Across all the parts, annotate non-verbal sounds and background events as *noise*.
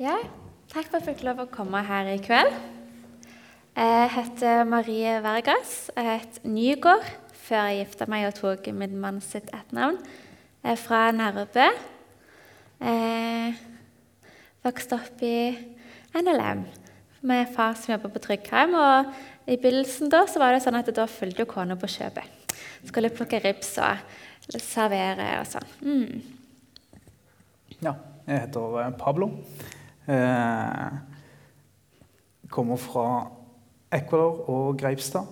Ja, takk for at jeg fikk lov å komme her i kveld. Jeg heter Marie Vergas. Jeg het Nygård før jeg gifta meg og tok min mann sitt etternavn. Jeg er fra Nærbø. Vokste opp i NLM med far som jobber på Tryggheim. Og I begynnelsen da, var det sånn at da fulgte kona på kjøpet. Skulle plukke ribs og servere og sånn. Mm. Ja, jeg heter eh, Pablo. Eh, kommer fra Ecuador og Greipstad.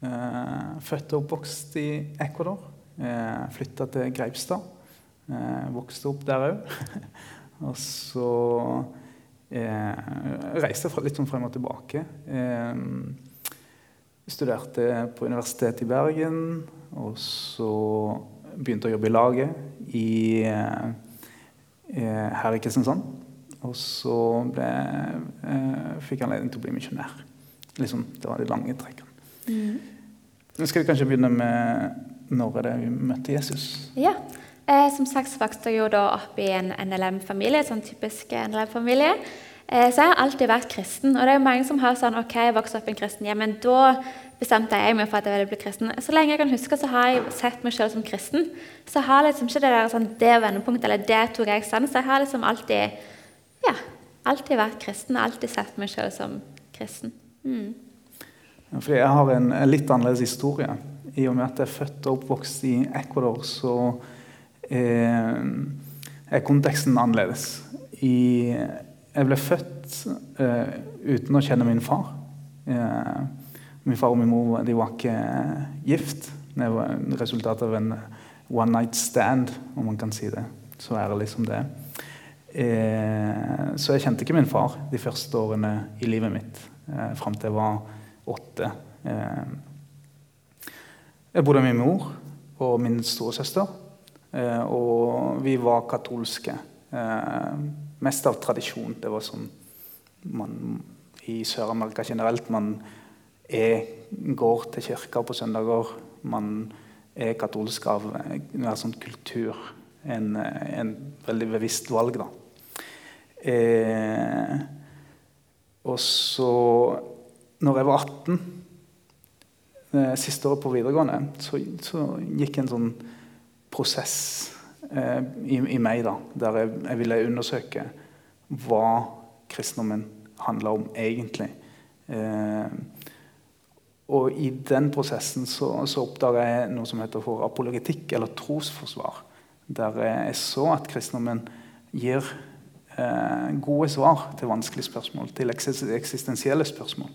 Eh, født og oppvokst i Ecuador. Eh, Flytta til Greipstad. Eh, vokste opp der òg. *laughs* og så reiste jeg litt sånn frem og tilbake. Studerte på Universitetet i Bergen, og så begynte å jobbe i laget i, her i Kristiansand. Og så ble, eh, fikk jeg anledning til å bli misjonær. Liksom, det var de lange trekkene. Mm. Nå skal vi kanskje begynne med når det vi møtte Jesus? Ja, eh, Som sagt så vokste jeg jo da opp i en NLM-familie, sånn typisk NLM-familie. Eh, så jeg har alltid vært kristen. Og det er jo mange som har sånn OK, jeg vokste opp i en kristen hjem, men da bestemte jeg meg for at jeg ville bli kristen. Så lenge jeg kan huske, så har jeg sett meg selv som kristen. Så jeg har liksom ikke det der sånn, det vendepunktet, eller det tok jeg stand. Så jeg har liksom alltid ja, alltid vært kristen. Alltid sett meg selv som kristen. Mm. Fordi jeg har en, litt annerledes historie. I og med at jeg er født og oppvokst i Ecuador, så eh, er konteksten annerledes. I, jeg ble født eh, uten å kjenne min far. Eh, min far og min mor de var ikke gift. Det var resultatet av en one night stand, om man kan si det så ærlig som det er. Eh, så jeg kjente ikke min far de første årene i livet mitt, eh, fram til jeg var åtte. Eh, jeg bodde med min mor og min storesøster, eh, og vi var katolske. Eh, mest av tradisjon. Det var sånn man i Sør-Amerika generelt Man er, går til kirka på søndager. Man er katolsk av en sånn kultur. En, en veldig bevisst valg, da. Eh, og så, når jeg var 18, eh, siste året på videregående, så, så, gikk en sånn prosess eh, i, i, meg da, der jeg, jeg, ville undersøke hva kristendommen handla om egentlig. Eh, og i den prosessen så, så oppdaga jeg noe som heter for apologetikk, eller trosforsvar. Der jeg så at kristendommen gir eh, gode svar til vanskelige spørsmål, til eksistensielle spørsmål.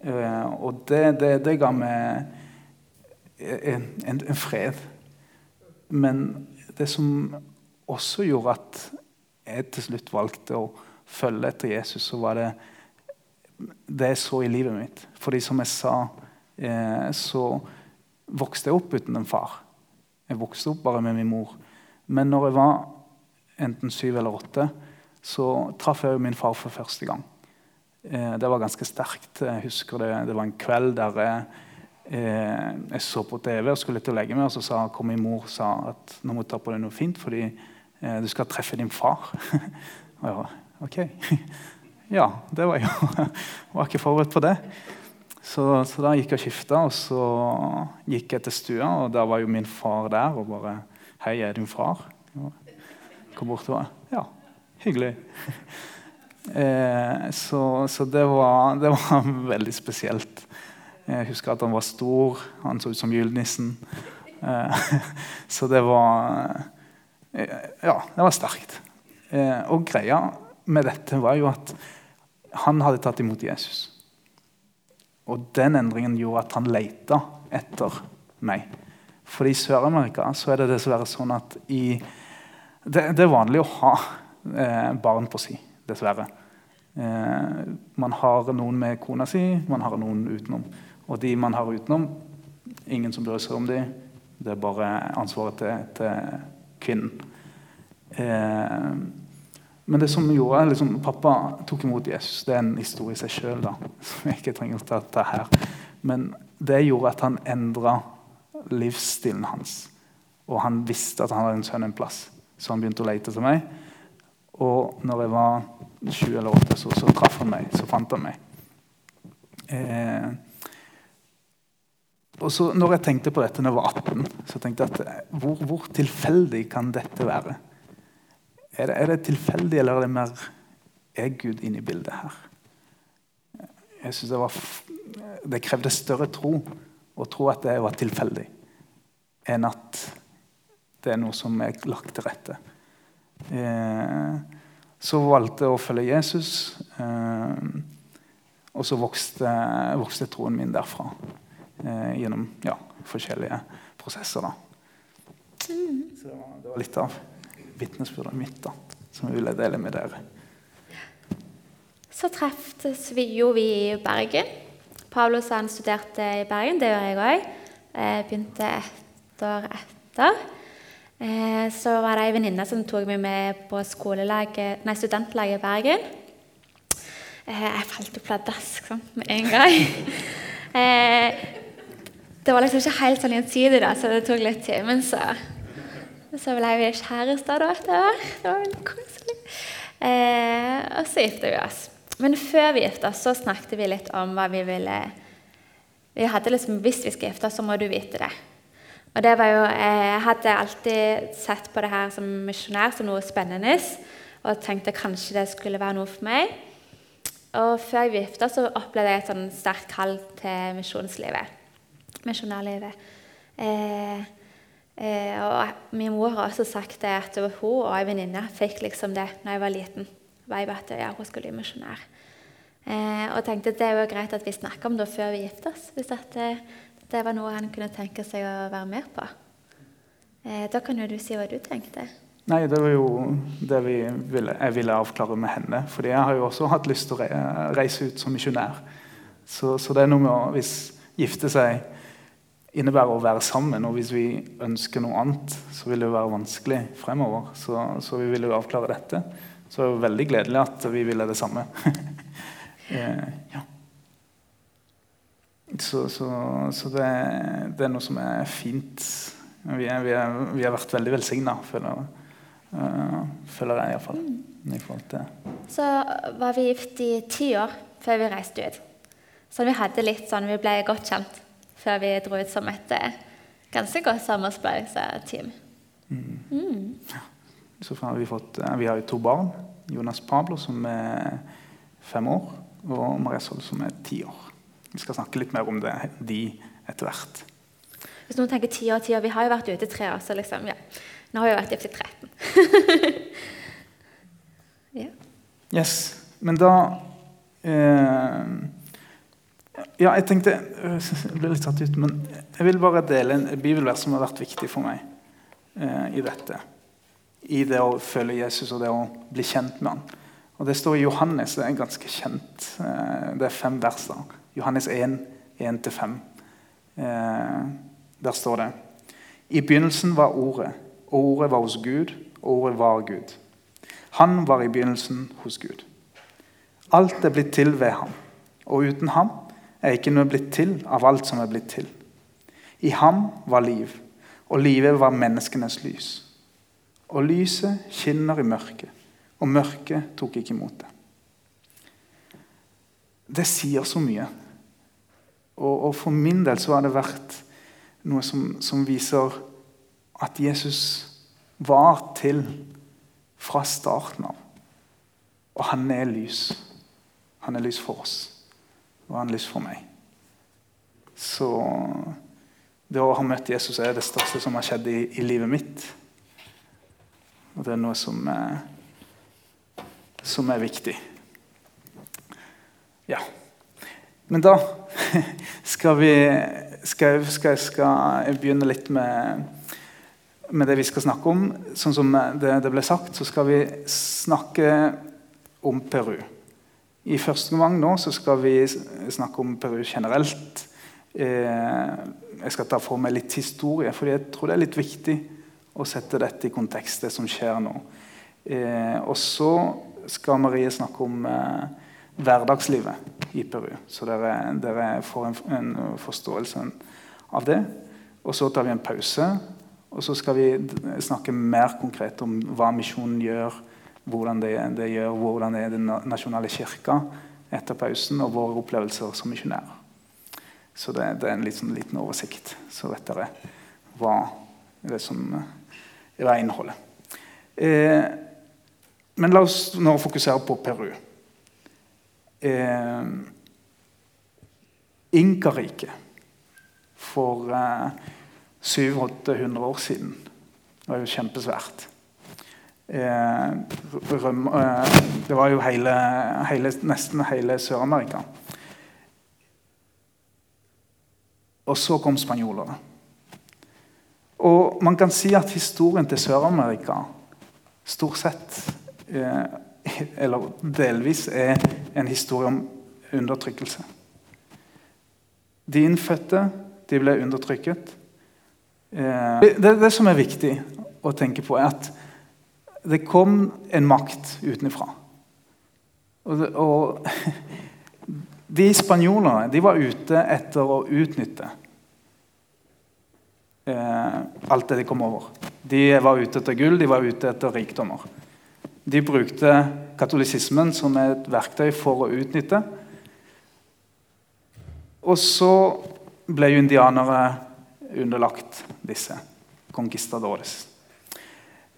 Eh, og det, det, det, ga meg en, en, en, fred. Men det som også gjorde at jeg til slutt valgte å følge etter Jesus, så var det det jeg så i livet mitt. Fordi som jeg sa, eh, så vokste jeg opp uten en far. Jeg vokste opp bare med min mor. Men når jeg var enten syv eller åtte, så traff jeg min far for første gang. Eh, det var ganske sterkt. Jeg husker det, det var en kveld der jeg, eh, jeg så på TV og skulle til å legge meg, og så sa, kom min mor sa at nå må du ta på deg noe fint fordi eh, du skal treffe din far. *laughs* og jeg var, ok. *laughs* ja, det var jo *laughs* var ikke forberedt på det. Så, så, da gikk jeg og skifta, og så gikk jeg til stua, og da var jo min far der og bare Hei, er din far? Kom bort og Ja, Hyggelig. Eh, så, så det, var, det, var, *laughs* veldig spesielt. Jeg husker at han var stor. Han så ut som julenissen. Eh, *laughs* så det var eh, Ja, det var sterkt. Eh, og greia med dette var jo at han hadde tatt imot Jesus. Og den endringen gjorde at han leita etter meg. For i Sør-Amerika så er det dessverre sånn at i, det, det er vanlig å ha eh, barn på si, dessverre. Eh, man har noen med kona si, man har noen utenom. Og de man har utenom, ingen som bryr seg om dem. Det er bare ansvaret til, til kvinnen. Eh, men det som gjorde liksom, Pappa tok imot Jesus. Det er en historie i seg sjøl *laughs* som jeg ikke trenger å ta, her. Men det gjorde at han endra livsstilen hans. Og han visste at han hadde en sønn en plass. Så han begynte å lete etter meg. Og når jeg var sju eller åtte, så, så traff han meg. Så fant han meg. Eh, og så når jeg tenkte på dette når jeg var 18, så tenkte jeg at hvor, hvor tilfeldig kan dette være? Er det, er det, tilfeldig, eller er det mer er Gud inne i bildet her? Jeg synes det, var, det krevde større tro å tro at det var tilfeldig, enn at det er noe som er lagt til rette. Eh, så valgte jeg å følge Jesus, eh, og så vokste, vokste troen min derfra eh, gjennom ja, forskjellige prosesser. Da. Så det var, litt av vitnesbyrdet mitt da, som jeg ville dele med dere. Så treftes vi jo i Bergen. Pavlos han studerte i Bergen, det gjør jeg òg. Begynte ett år etter. Eh, så var det ei venninne som tok meg med på nei, studentlaget i Bergen. Eh, jeg falt jo pladask sånn, med en gang. *laughs* Eh, det var liksom ikke helt sånn gjensidig, da, så det tok litt tid. Men så, så ble vi kjærester da etter hvert. Det var veldig koselig. Eh, og så gifta vi oss. Men før vi gifta oss, så snakket vi litt om hva vi ville Vi hadde liksom Hvis vi skal gifte oss, så må du vite det. Og det var jo, Jeg hadde alltid sett på det her som misjonær som noe spennende. Og tenkte kanskje det skulle være noe for meg. Og før jeg gifta, så opplevde jeg et sånn sterkt kall til misjonslivet misjonærlivet. Eh, eh, og min mor har også sagt det at hun og ei venninne fikk liksom det da jeg var liten. Var at ja, hun skulle bli misjonær. Eh, og tenkte det er jo greit at vi snakker om det før vi gifter oss. Hvis det, det, var noe han kunne tenke seg å være med på. Eh, da kan jo du si hva du tenkte. Nei, Det var jo det vi ville, jeg ville avklare med henne. fordi jeg har jo også hatt lyst til å reise ut som misjonær. Så, så, det er noe med å hvis gifte seg innebærer å være sammen. Og hvis vi ønsker noe annet, så vil det jo være vanskelig fremover. Så, så vi ville jo avklare dette. Så det er veldig gledelig at vi ville det samme. *laughs* eh, ja. Så, så, så det, det, er noe som er fint. Vi, er, vi, er, vi har vært veldig velsigna, føler, uh, føler jeg iallfall. Mm. I forhold til. Så var vi gift i ti år før vi reiste ut. Så vi hadde litt sånn, vi ble godt kjent før vi dro ut som et eh, ganske godt samarbeidsteam. Mm. Mm. Ja. Så har vi, fått, eh, vi har to barn. Jonas Pablo, som er fem år, og Maria Sol, som er ti år. Vi skal snakke litt mer om det, de etter hvert. Hvis noen tenker ti år, ti år Vi har jo vært ute i tre år, så liksom, ja. Nå har vi vært ute i 13. *laughs* ja. Yes. Men da eh, ja, jeg tenkte *laughs* Jeg ble litt satt ut, men jeg vil bare dele en bibelvers som har vært viktig for meg eh, i dette. I det å følge Jesus og det å bli kjent med han. Og Det står i Johannes. Det er ganske kjent. Eh, det er fem vers da. Johannes 1, 1-5. Eh, der står det I begynnelsen var Ordet, og Ordet var hos Gud, og Ordet var Gud. Han var i begynnelsen hos Gud. Alt er blitt til ved ham, og uten ham er ikke noe blitt til av alt som er blitt til. I ham var liv, og livet var menneskenes lys. Og lyset skinner i mørket, og mørket tok ikke imot det. Det sier så mye. Og, og for min del så har det vært noe som, som viser at Jesus var til fra starten av. Og han er lys. Han er lys for oss og han er lys for meg. Så det å ha møtt Jesus er det største som har skjedd i, i livet mitt. Og det er noe som er, som er viktig. Ja. Men da *laughs* skal vi skal, skal, skal jeg begynne litt med, med, det vi skal snakke om. Sånn som det, det ble sagt, så skal vi snakke om Peru. I første gang nå så skal vi snakke om Peru generelt. Eh, jeg skal ta for meg litt historie, for jeg tror det er litt viktig å sette dette i kontekst, det som skjer nå. Eh, og så skal Marie snakke om eh, hverdagslivet i Peru, så dere, dere får en, en, forståelse av det. Og så tar vi en pause, og så skal vi snakke mer konkret om hva misjonen gjør hvordan det, det gjør, hvordan det er den nasjonale kirka etter pausen, og våre opplevelser som misjonærer. Så det, det er en liten, liten oversikt, så vet dere hva det som er innholdet. Eh, men la oss nå fokusere på Peru. Eh, Inkariket for eh, 700-800 år siden det var jo kjempesvært. Eh, eh, det var jo hele, hele, nesten hele Sør-Amerika. Og så kom spanjolene. Og man kan si at historien til Sør-Amerika stort sett, eh, eller delvis, er en historie om undertrykkelse. De innfødte de ble undertrykket. Eh, det, det, som er viktig å tenke på, er at det kom en makt utenfra. Og, og *laughs* de spanjolene de var ute etter å utnytte alt det de kom over. De var ute etter gull, de var ute etter rikdommer. De brukte katolisismen som et verktøy for å utnytte. Og så ble jo indianere underlagt disse conquistadores.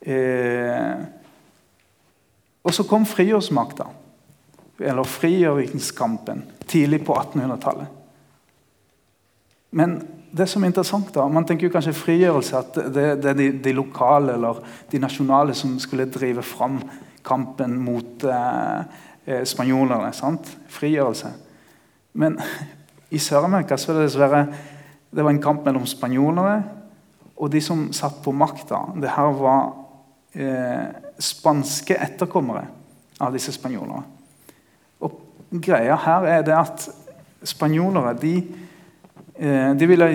Eh, og så kom frigjøringsmakta, eller frigjøringskampen, tidlig på 1800-tallet. Men det som er interessant da, Man tenker jo kanskje frigjørelse at det, det er de, de, lokale eller de nasjonale som skulle drive fram kampen mot eh, eh spanjolene. sant? Frigjørelse. Men i Sør-Amerika så er det dessverre det var en kamp mellom spanjolere og de som satt på makta. Det her var eh, spanske etterkommere av disse spanjolene. Og greia her er det at spanjolere de, de ville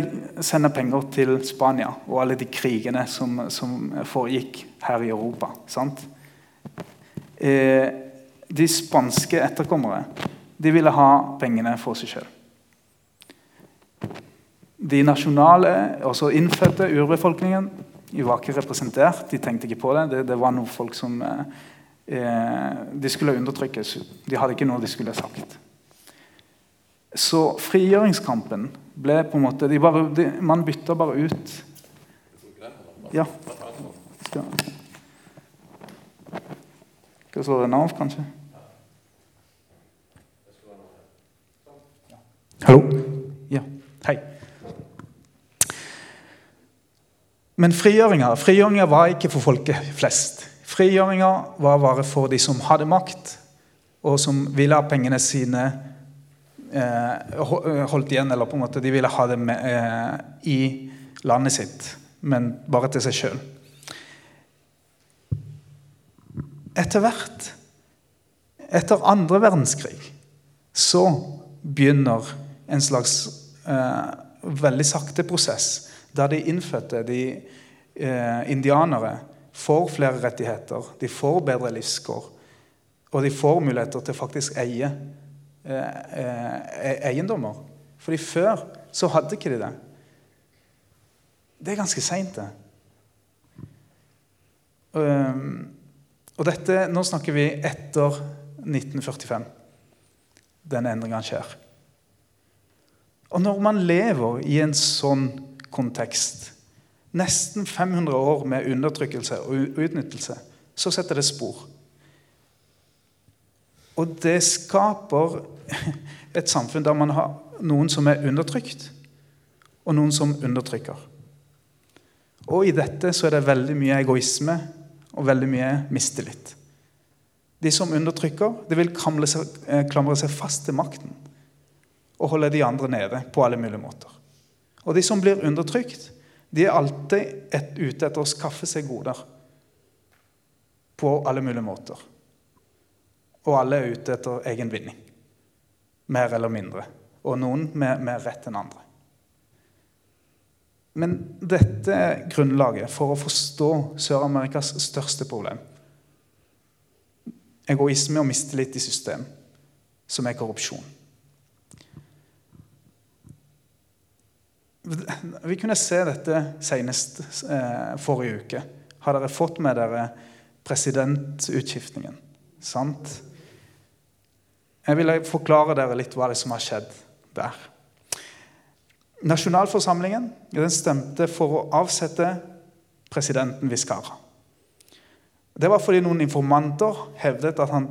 sende penger til Spania og alle de krigene som, som foregikk her i Europa. sant? Eh, de spanske etterkommere de ville ha pengene for seg sjøl. De nasjonale, også innfødte urbefolkningen, de var ikke representert. De tenkte ikke på det. Det, det var noen folk som eh, eh, De skulle undertrykkes. De hadde ikke noe de skulle sagt. Så frigjøringskampen ble på en måte bare, de, Man bytta bare ut Ja. Skal, skal jeg slå den av, kanskje? Hallo? Ja. Hei. Men frigjøringa, frigjøringa var ikke for folket flest. Frigjøringa var bare for de som hadde makt, og som ville ha pengene sine holdt igjen. Eller på en måte de ville ha det med, eh, i landet sitt, men bare til seg sjøl. Etter hvert, etter andre verdenskrig, så begynner en slags eh, veldig sakte prosess der de innfødte, de eh, indianere, får flere rettigheter, de får bedre livskår. Og de får muligheter til faktisk eie eh, eh, eiendommer. Fordi før så hadde ikke de det. Det er ganske seint, det. Um, og dette, Nå snakker vi etter 1945. Den endringen skjer. Og når man lever i en sånn kontekst, nesten 500 år med undertrykkelse og utnyttelse, så setter det spor. Og det skaper *laughs* et samfunn der man har noen som er undertrykt, og noen som undertrykker. Og i dette så er det veldig mye egoisme og veldig mye mistillit. De som undertrykker, de vil seg, eh, klamre seg fast til makten og holde de andre nede på alle mulige måter. Og de som blir undertrykt, de er alltid et, ute etter å skaffe seg goder. På alle mulige måter. Og alle er ute etter egen vinning. Mer eller mindre. Og noen med mer rett enn andre. Men dette er grunnlaget for å forstå Sør-Amerikas største problem. Egoisme og mistillit i system, som er korrupsjon. Vi kunne se dette senest eh, forrige uke. Har dere fått med dere presidentutskiftningen. Sant? Jeg vil forklare dere litt hva det som har skjedd der. Nasjonalforsamlingen den stemte for å avsette presidenten Viscara. Det var fordi noen informanter hevdet at han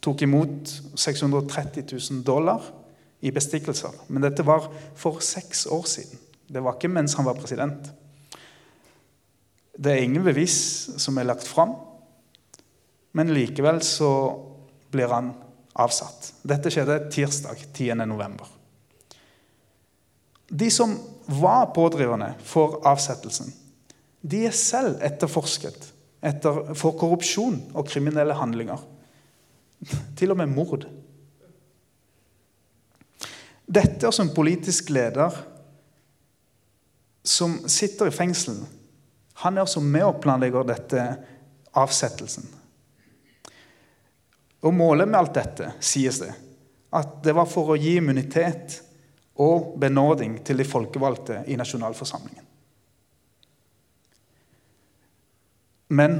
tok imot 630 000 dollar i bestikkelser. Men dette var for seks år siden. Det var ikke mens han var president. Det er ingen bevis som er lagt fram, men likevel så blir han avsatt. Dette skjedde tirsdag 10.11. De som var pådriverne for avsettelsen, de er selv etterforsket etter, for korrupsjon og kriminelle handlinger. Til og med mord. Dette er som politisk leder som sitter i fengsel. Han er også med og planlegger dette avsettelsen. Og Målet med alt dette sies det at det var for å gi immunitet og benåding til de folkevalgte i nasjonalforsamlingen. Men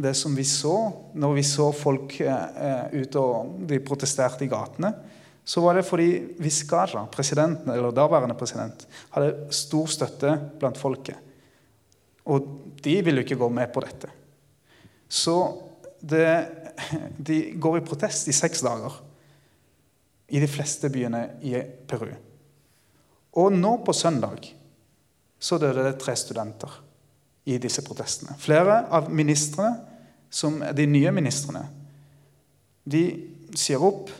det som vi så når vi så folk eh, ute og de protesterte i gatene, så var det fordi Vizcarra, presidenten, eller daværende president, hadde stor støtte blant folket. Og de ville jo ikke gå med på dette. Så det, de går i protest i seks dager i de fleste byene i Peru. Og nå på søndag så døde det tre studenter i disse protestene. Flere av ministrene, som de nye ministrene, de sier opp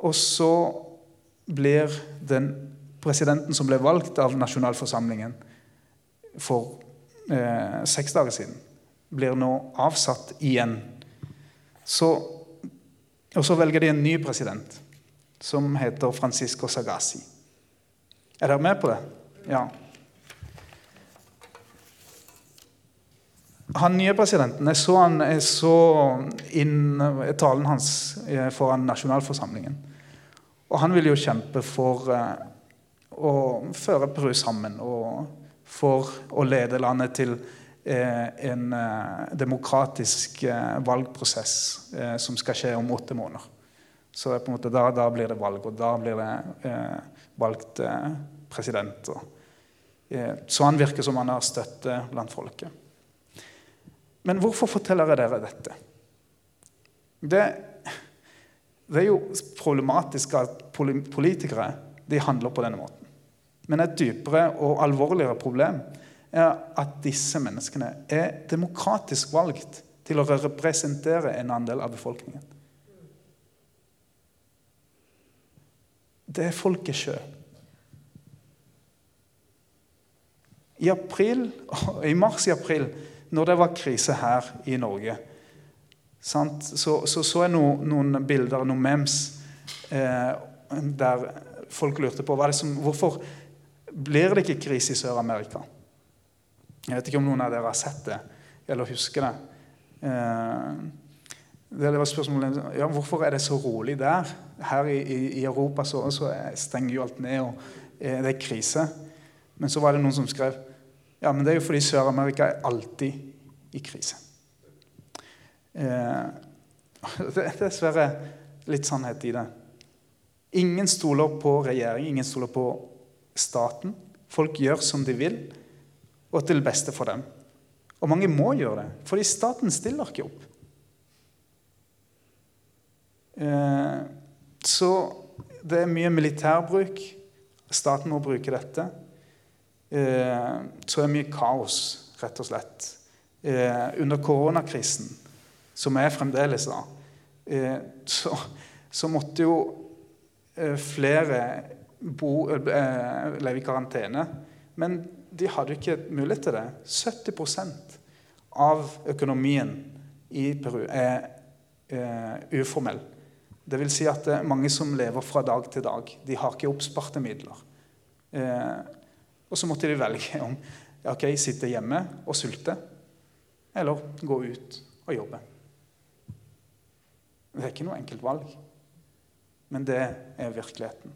og så blir den presidenten som ble valgt av nasjonalforsamlingen for eh, seks dager siden, blir nå avsatt igjen. Så, og så velger de en ny president, som heter Francisco Sagasi. Er dere med på det? Ja. Han nye presidenten, Jeg så, han, jeg så inn, talen hans eh, foran nasjonalforsamlingen. Og han ville jo kjempe for eh, å føre Peru sammen og for å lede landet til eh, en eh, demokratisk valgprosess som skal skje om åtte måneder. Så måte da, da blir det valg, og da blir det valgt president. så han virker som han har støtte blant folket. Men hvorfor forteller jeg dere dette? Det det er jo problematisk at politikere handler på denne måten. Men et dypere og alvorligere problem at disse menneskene er demokratisk valgt til å representere en andel av befolkningen. Det er folket sjøl. I, *laughs* I mars i april, når det var krise her i Norge, så, så, så jeg noen, noen bilder, noen memes, eh, der folk lurte på som, hvorfor blir det ikke krise i Sør-Amerika. Jeg vet ikke om noen av dere har sett det eller husker det. Eh, det var spørsmålet ja, hvorfor er det så rolig der. Her i, i Europa så, så, stenger jo alt ned, og eh, det er krise. Men så var det noen som skrev ja, men det er jo fordi Sør-Amerika er alltid i krise. Eh, *laughs* det er dessverre litt sannhet i det. Ingen stoler på regjeringen, ingen stoler på staten. Folk gjør som de vil, og til beste for dem. Og mange må gjøre det, fordi staten stiller ikke opp. Eh, så det er mye militærbruk. Staten må bruke dette. Så så er det mye kaos, rett og slett. Under koronakrisen som er fremdeles, da, eh, så, så måtte jo eh, flere bo, eh, leve i karantene. Men de hadde ikke mulighet til det. 70% av økonomien i Peru er eh, uformell. Det vil si at det er mange som lever fra dag til dag. De har ikke oppsparte midler. Eh, og så måtte de velge om ok, sitte hjemme og sulte eller gå ut og jobbe. Det er ikke noe enkelt valg, men det er virkeligheten.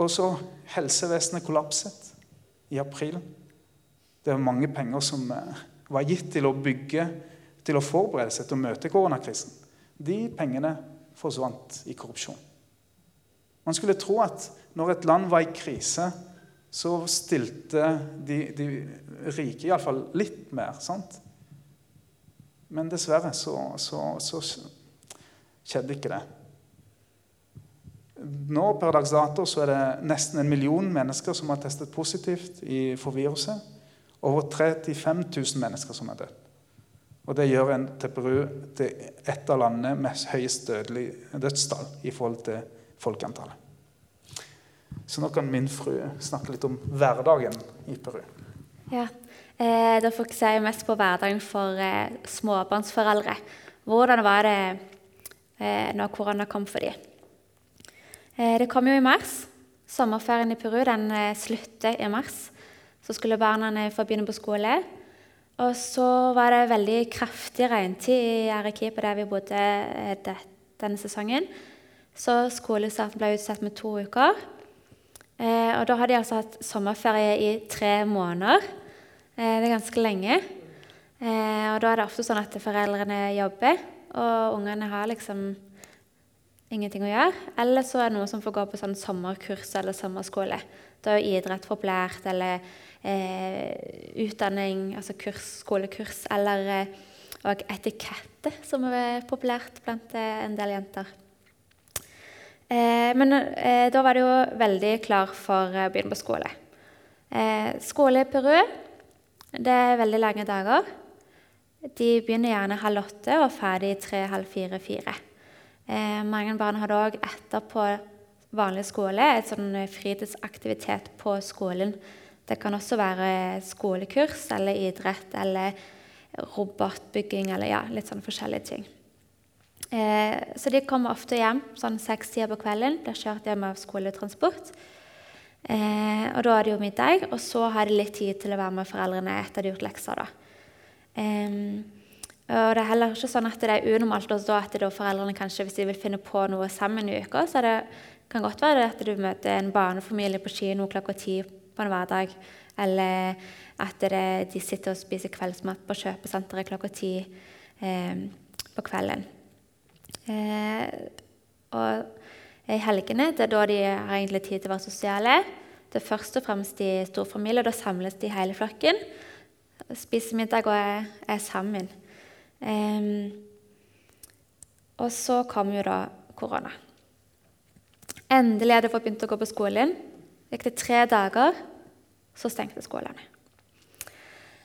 Og så helsevesenet kollapset i april. Det var mange penger som eh, var gitt til å bygge, til å forberede seg til å møte koronakrisen, de pengene forsvant i korrupsjon. Man skulle tro at når et land var i krise, så stilte de, de rike iallfall litt mer. sant? Men dessverre så, så, så skjedde ikke det. Nå per dags dato så er det nesten en million mennesker som har testet positivt for viruset. Over 35 000 mennesker som er dødd. Og det gjør en til Peru til et av landene med høyest dødelig dødstall i forhold til folkeantallet. Så nå kan min fru snakke litt om hverdagen i Peru. Ja, eh, Da fokuserer jeg mest på hverdagen for eh, småbarnsforeldre. Hvordan var det eh, når korona kom for dem? Eh, det kom jo i mars. Sommerferien i Peru den eh, slutter i mars. Så skulle barna få begynne på skole. Og så var det veldig kraftig regntid i Arequipa der vi bodde eh, denne sesongen. Så skolestarten ble utsatt med to uker. Eh, og da har de altså hatt sommerferie i tre måneder. Eh, det er ganske lenge. Eh, og da er det ofte sånn at foreldrene jobber, og ungene har liksom ingenting å gjøre. Eller så er det noen som får gå på sånn sommerkurs eller sommerskole. Da er jo idrett populært, eller eh, utdanning, altså kurs, skolekurs, eller eh, og etikette, som er populært blant eh, en del jenter. Eh, men eh, da var det jo veldig klar for å begynne på skole. Eh, skole i Peru, det er veldig lange dager. De begynner gjerne halv åtte og er ferdig tre-halv fire-fire. Mange barn har òg etterpå vanlig skole et sånn fritidsaktivitet på skolen det kan også være skolekurs eller idrett eller robotbygging eller ja, litt sånn forskjellige ting. Eh, så de kommer ofte hjem sånn seks tider på kvelden. blir kjørt hjem av skoletransport. Eh, og da er det jo middag, og så har de litt tid til å være med foreldrene etter de har gjort lekser. da. Eh, og det er heller ikke sånn at det er unormalt at da foreldrene kanskje, hvis de vil finne på noe sammen i uka, så det kan godt være at du møter en barnefamilie på kino klokka ti på en hverdag. Eller at det, de sitter og spiser kveldsmat på kjøpesenteret klokka ti eh, på kvelden. Eh, og i helgene det er da de har egentlig tid til å være sosiale. Det er først og fremst i storfamilie. Da samles de hele flokken. Spiser middag og er, er sammen. Og så kom jo da korona. Endelig hadde jeg fått begynt å gå på skolen gikk det tre dager, så stengte skolene.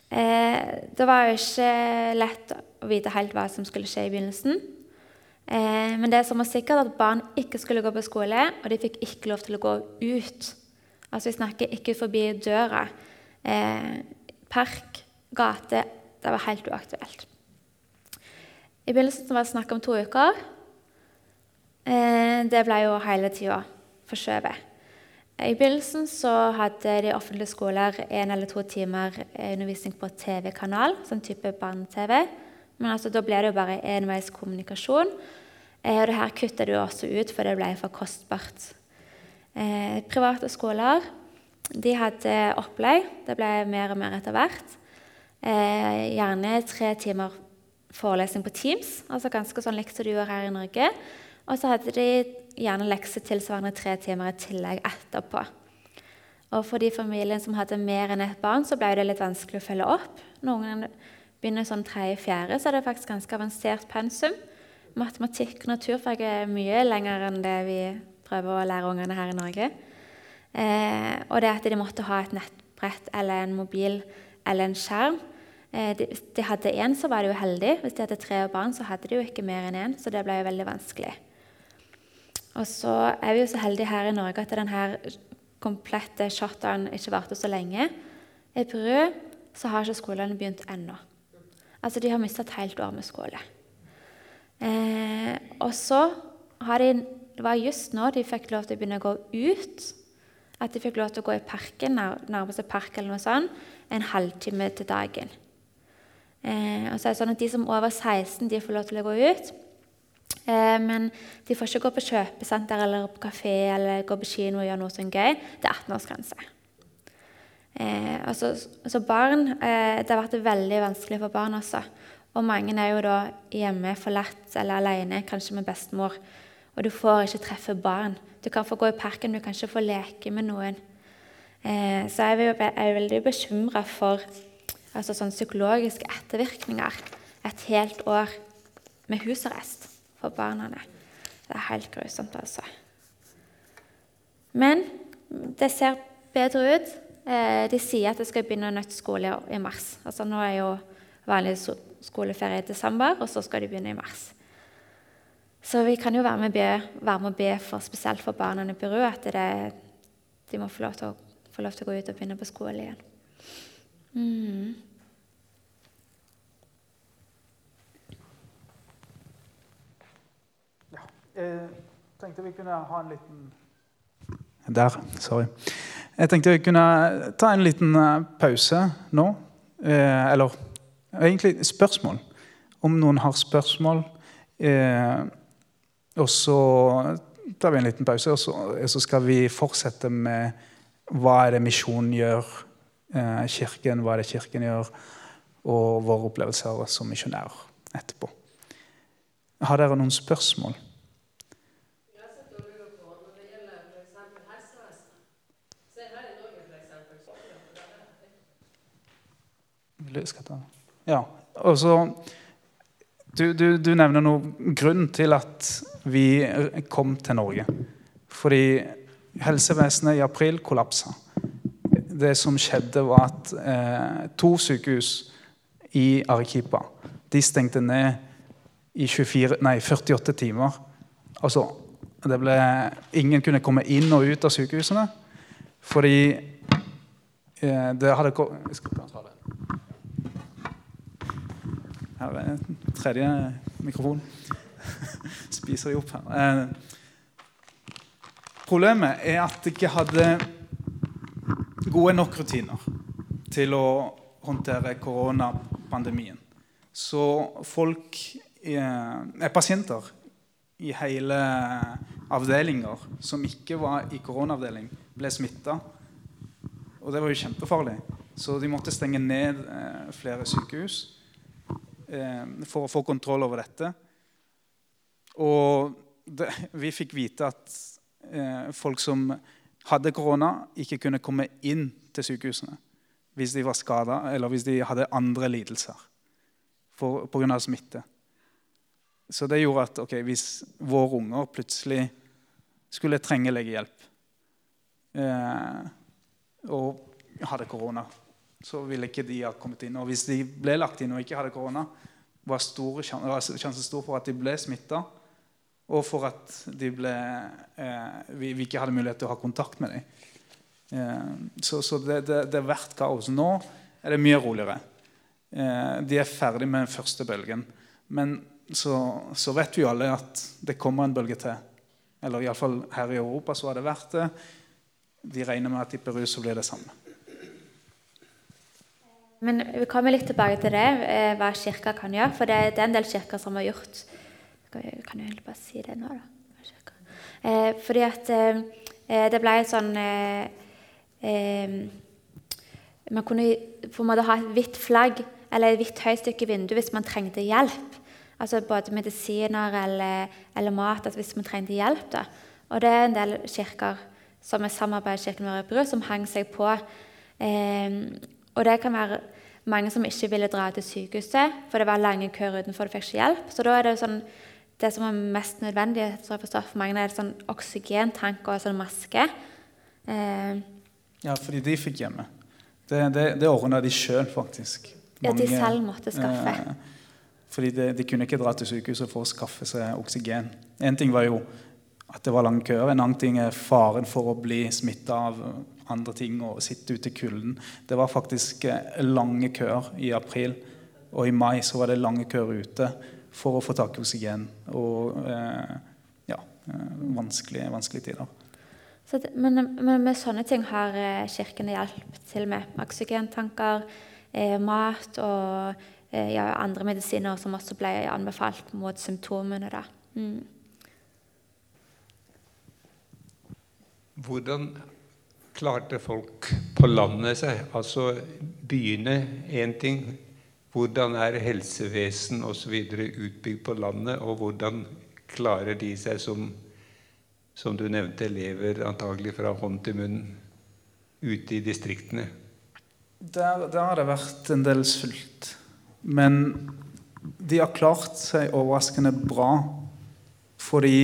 Eh, det var jo ikke lett å vite helt hva som skulle skje i begynnelsen. Eh, men det som var sikkert, at barn ikke skulle gå på skole, og de fikk ikke lov til å gå ut. Altså Vi snakker ikke forbi døra. Eh, park, gate Det var helt uaktuelt. I begynnelsen var det snakk om to uker. Eh, det ble jo hele tida forskjøvet. I begynnelsen så hadde de offentlige skoler én eller to timer undervisning på TV-kanal, sånn type barne-TV. Men altså, da ble det jo bare enveiskommunikasjon. Eh, og det her kutta du også ut, for det ble for kostbart. Eh, private skoler de hadde opplegg. Det ble mer og mer etter hvert. Eh, gjerne tre timer forelesning på Teams, altså ganske sånn som du gjør her i Norge. Og så hadde de gjerne lekser tilsvarende tre timer i tillegg etterpå. Og for de familiene som hadde mer enn ett barn, så ble det litt vanskelig å følge opp. Når ungene begynner sånn tredje-fjerde, så er det faktisk ganske avansert pensum. Matematikk og naturfag er mye lenger enn det vi prøver å lære ungene her i Norge. Eh, og det at de måtte ha et nettbrett eller en mobil eller en skjerm. Eh, de, de hadde én, så var de jo heldige. Hvis de hadde tre barn, så hadde de jo ikke mer enn én, så det ble jo veldig vanskelig. Og så er vi jo så heldige her i Norge at denne komplette shotdown ikke varte så lenge. I Peru så har ikke skolene begynt ennå. Altså, de har mista et helt år med skole. Eh, og så har de Det var just nå de fikk lov til å begynne å gå ut. At de fikk lov til å gå i parken, nærmeste park eller noe sånt, en halvtime til dagen. Eh, og så er det sånn at De som er over 16, de får lov til å gå ut. Eh, men de får ikke gå på kjøpesenter eller på kafé eller gå på kino og gjøre noe sånn gøy. Det er 18-årsgrense. Eh, altså, altså barn, eh, Det har vært veldig vanskelig for barn også. Og mange er jo da hjemme forlatt eller alene, kanskje med bestemor. Og du får ikke treffe barn. Du kan få gå i parken, du kan ikke få leke med noen. Eh, så jeg er, jeg er veldig bekymra for altså sånn psykologiske ettervirkninger et helt år med husarrest for barna. Det er helt grusomt, altså. Men det ser bedre ut. Eh, de sier at det skal begynne nytt skole i mars. Altså Nå er jo vanlig skoleferie i desember, og så skal de begynne i mars. Så vi kan jo være med, be, være med å be for, spesielt for barna i Peru at det, de må få lov, å, få lov, til å, gå ut og begynne på skole igjen. Mm. Ja, jeg tenkte vi kunne ha en liten Der, sorry. Jeg tenkte vi kunne ta en liten eh, pause nå. Eh, eller egentlig spørsmål. Om noen har spørsmål. Eh, og så tar vi en liten pause, og så, skal vi fortsette med hva er det misjonen gjør, eh, kirken, hva er det kirken gjør, og våre opplevelser som misjonærer etterpå. Har dere noen spørsmål? Ja, og så du, du, du, nevner noe grunn til at vi kom til Norge. Fordi helsevesenet i april kollapsa. Det som skjedde, var at eh, to sykehus i Arequipa de stengte ned i 24, nei, 48 timer. Altså, det ble, ingen kunne komme inn og ut av sykehusene fordi eh, det hadde Jeg skal det. Her er tredje mikrofon. *laughs* Spiser de opp her. Eh, problemet er at de ikke hadde gode nok rutiner til å håndtere koronapandemien. Så folk er pasienter i hele avdelinger som ikke var i koronaavdeling, ble smitta. Og det var jo kjempefarlig. Så de måtte stenge ned eh, flere sykehus. Eh, for å få kontroll over dette. Og det, vi fikk vite at eh, folk som hadde korona, ikke kunne komme inn til sykehusene hvis de var skada eller hvis de hadde andre lidelser pga. smitte. Så det gjorde at okay, hvis våre unger plutselig skulle trenge legehjelp eh, og hadde korona, så ville ikke de ha kommet inn. Og hvis de ble lagt inn og ikke hadde korona, var, sjansen stor for at de ble smitta, og for at ble, eh, vi, vi, ikke hadde mulighet til å ha kontakt med dem. Eh, så, så det, det, det, er hvert kaos. Nå er det mye roligere. Eh, de er ferdig med den første bølgen. Men så, så, vet vi jo alle at det kommer en bølge til. Eller iallfall her i Europa så har det vært det. De regner med at i Peru så blir det samme. Men vi kommer litt tilbake til det, eh, hva kirka kan gjøre. For det, det, er en del kirker som har gjort Kan jeg bare si det nå, da? Eh, fordi at eh, eh, det ble et sånn eh, eh, Man kunne på en måte ha et hvitt flagg eller et hvitt høystykke vindu hvis man trengte hjelp. Altså både medisiner eller, eller mat altså hvis man trengte hjelp. Da. Og det er en del kirker som er samarbeidskirken med Bru, som hang seg på. Eh, og det kan være mange som ikke ville dra til sykehuset, for det var lange køer utenfor, du fikk ikke hjelp. Så da er det sånn, det som er mest nødvendig så for mange, er sånn oksygentank og sånn maske. Eh, ja, fordi de fikk hjemme. Det, det, det ordna de sjøl, faktisk. Mange, ja, de selv måtte skaffe. Eh, fordi de, de, kunne ikke dra til sykehuset for å skaffe seg oksygen. En ting var jo at det var lange køer. En annen ting er faren for å bli smitta av andre ting og sitte ute i kulden. Det var faktisk eh, lange køer i april, og i mai så var det lange køer ute for å få tak i oksygen. Og eh, ja, eh, vanskelige, vanskelige tider. Det, men, men, med sånne ting har eh, Kirken hjelp til med. Oksygentanker, eh, mat og eh, ja, andre medisiner som også ble anbefalt mot symptomene. Da. Mm. Hvordan klarte folk på landet seg? Altså byene én ting. Hvordan er helsevesen osv. utbygd på landet, og hvordan klarer de seg som, som du nevnte, lever antagelig fra hånd til munn ute i distriktene? Der, der har det vært en del sult. Men de har klart seg overraskende bra fordi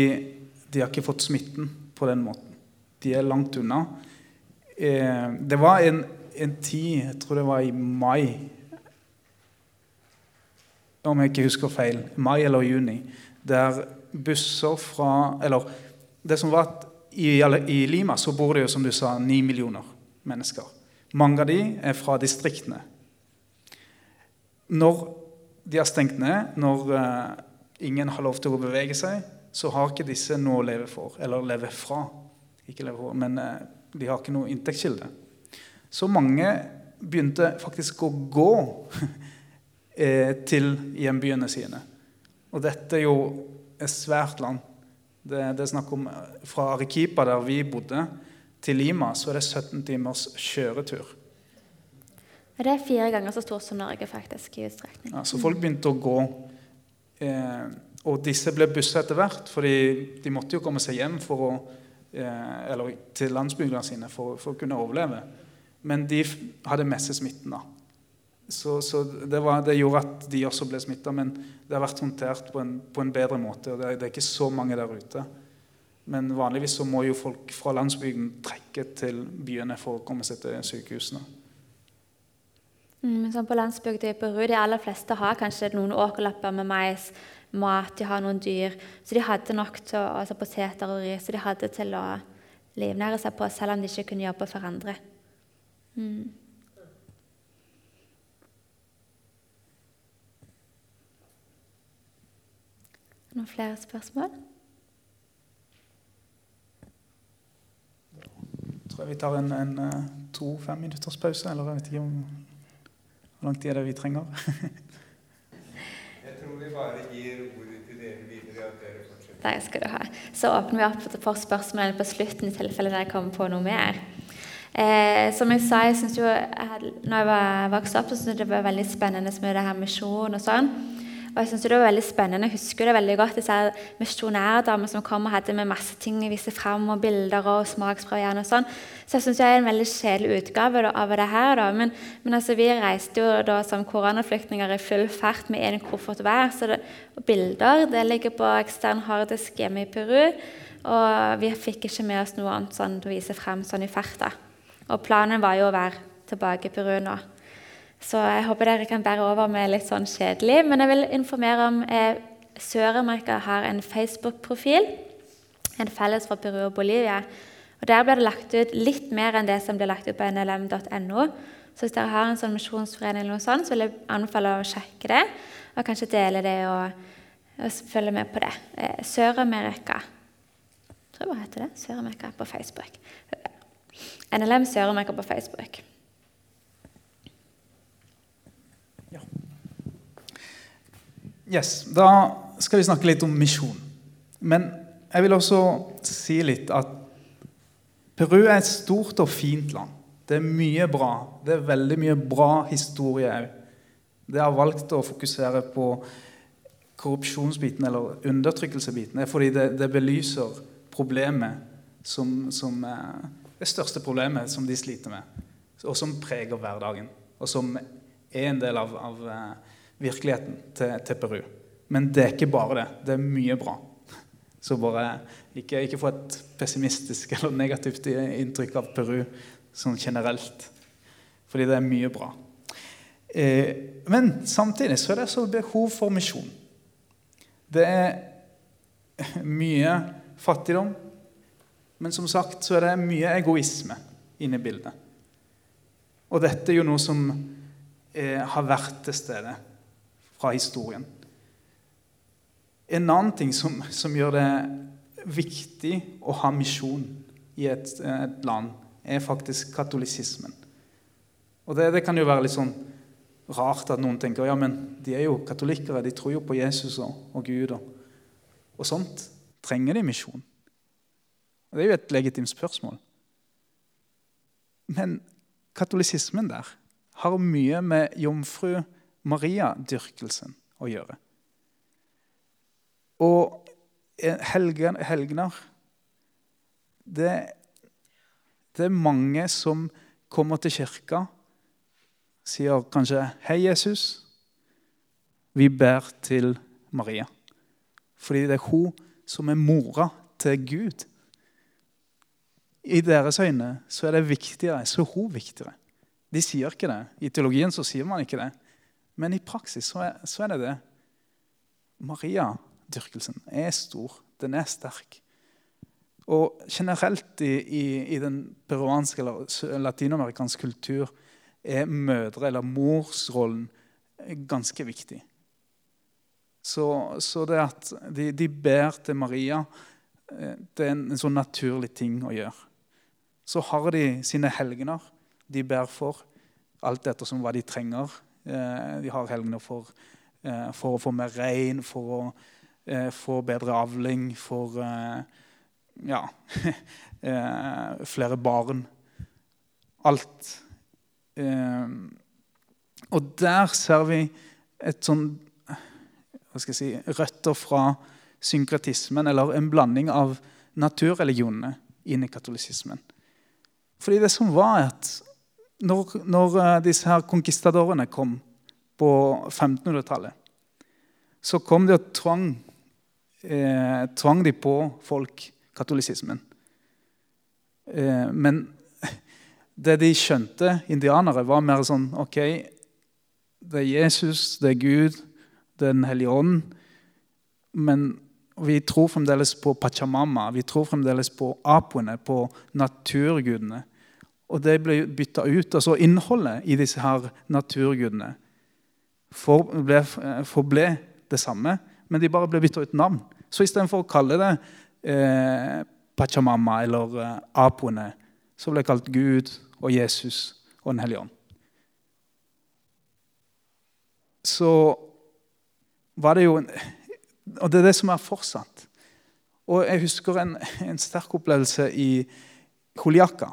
de har ikke fått smitten på den måten. De er langt unna. Eh, det var en, en tid, jeg tror det var i mai Om jeg ikke husker feil, mai eller juni, der busser fra Eller det som var at i, i Lima så bor det jo, som du sa, ni millioner mennesker. Mange av de er fra distriktene. Når de har stengt ned, når uh, ingen har lov til å bevege seg, så har ikke disse noe å leve for, eller leve fra. Ikke leve for, men uh, de har ikke noe inntektskilde. Så mange begynte faktisk å gå *laughs* til hjembyene sine. Og dette er jo et svært land. Det, det er snakk om Fra Arequipa, der vi bodde, til Lima så er det 17 timers kjøretur. Det er fire ganger så stort som Norge, faktisk. i utstrekning. Ja, så folk begynte å gå. Eh, og disse ble bussa etter hvert, for de måtte jo komme seg hjem å, eh, eller til landsbyene sine for, for, å kunne overleve. Men de hadde messesmitten. da. Så, så det, var, det, gjorde at de også ble smitta, men det har vært håndtert på en, på en bedre måte. og det, det er ikke så mange der ute. Men vanligvis så må jo folk fra landsbygden trekke til byene for å komme seg til sykehusene. Mm, sånn på landsbygda i Peru, De aller fleste har kanskje noen åkerlapper med mais, mat, de har noen dyr. Så de hadde nok til å, altså poteter og ris, så de hadde til å livnære seg på, selv om de ikke kunne jobbe for andre. Mm. Noen flere spørsmål? tror jeg vi tar en, en eh, to-fem minutters pause. Eller jeg vet ikke om, hvor lang tid er det vi trenger. jeg tror vi bare gir ordet til dere videre. at dere fortsetter. Der skal du ha. Så åpner vi opp for spørsmålene på slutten i tilfelle dere kommer på noe mer. Eh, som jeg sa, jeg synes jo, jeg, når jeg var vokst opp, så syntes jeg det var veldig spennende med det her misjon og sånn. Og jeg synes det var veldig spennende. Jeg husker det veldig godt, disse misjonærdamene som kom og hadde med masse ting å vise fram, og bilder og smaksprøver og sånn. Så jeg syns det er en veldig kjedelig utgave av det her. Da. Men, men altså, vi reiste jo da som koronaflyktninger i full fart med én koffert hver. Så det, bilder det ligger på ekstern harddisk hjemme i Peru. Og vi fikk ikke med oss noe annet sånn, å vise frem sånn i farta. Og planen var jo å være tilbake i Peru nå. Så jeg håper dere kan bære over med litt sånn kjedelig. Men jeg vil informere om eh, Sør-Amerika har en Facebook-profil. En felles for Peru og Bolivia. Og Der blir det lagt ut litt mer enn det som blir lagt ut på nlm.no. Så hvis dere har en sånn misjonsforening, eller noe sånt, så vil jeg anbefale å sjekke det. Og kanskje dele det og, og følge med på det. Eh, Sør-Amerika. Tror jeg bare heter det. Sør-Amerika på Facebook. NLM Sør-Amerika på Facebook. Yes, Da skal vi snakke litt om misjon. Men jeg vil også si litt at Peru er et stort og fint land. Det er mye bra. Det er veldig mye bra historie òg. Det har valgt å fokusere på korrupsjonsbiten eller undertrykkelsebiten er fordi det, det belyser problemet som, som det største problemet som de sliter med, og som preger hverdagen, og som er en del av, av eh, virkeligheten til, til, Peru. Men det er ikke bare det. Det er mye bra. Så bare ikke, ikke få et pessimistisk eller negativt inntrykk av Peru sånn generelt. Fordi det er mye bra. Eh, men samtidig så er det så behov for misjon. Det er mye fattigdom, men som sagt så er det mye egoisme inne i bildet. Og dette er jo noe som eh, har vært til stede fra historien. En annen ting som, som gjør det viktig å ha misjon i et, et land, er faktisk katolisismen. Og det, det, kan jo være litt sånn rart at noen tenker ja, men de er jo katolikkere, de tror jo på Jesus og, og Gud. Og, og sånt. Trenger de misjon? Og Det er jo et legitimt spørsmål. Men katolisismen der har mye med jomfru Maria-dyrkelsen å gjøre. Og helgen, helgener det, det er mange som kommer til kirka, sier kanskje 'Hei, Jesus'. Vi ber til Maria. Fordi det er hun som er mora til Gud. I deres øyne så er det viktigere, så er hun viktigere. De sier ikke det. I teologien så sier man ikke det. Men i praksis så er, så er det det. Maria-dyrkelsen er stor. Den er sterk. Og generelt i, i, i den peruanske eller latinamerikanske kultur er mødre- eller morsrollen ganske viktig. Så, så det at de, de, ber til Maria, eh, det er en, en, sånn naturlig ting å gjøre. Så har de sine helgener de ber for, alt etter hva de trenger. Eh, de har helgener for, eh, for, å få mer regn, for å få bedre avling, for ja, *laughs* flere barn. Alt. Og der ser vi et sånn hva skal jeg si, røtter fra synkretismen, eller en blanding av naturreligionene inn i katolisismen. Fordi det som var at når, når eh, disse her konkistadorene kom på 1500-tallet, så kom de og tvang, eh, tvang de på folk katolisismen. Eh, men *laughs* det de skjønte, indianere, var mer sånn OK, det er Jesus, det er Gud, det er Den hellige ånd. Men vi tror fremdeles på Pachamama, vi tror fremdeles på apoene, på naturgudene. Og det ble bytta ut. altså Innholdet i disse her naturgudene forble, forble det samme, men de bare ble bytta ut navn. Så istedenfor å kalle det eh, Pachamama eller eh, Apone, så ble det kalt Gud og Jesus og Den hellige ånd. Så var det jo Og det er det som er fortsatt. Og jeg husker en, en sterk opplevelse i Holiaka.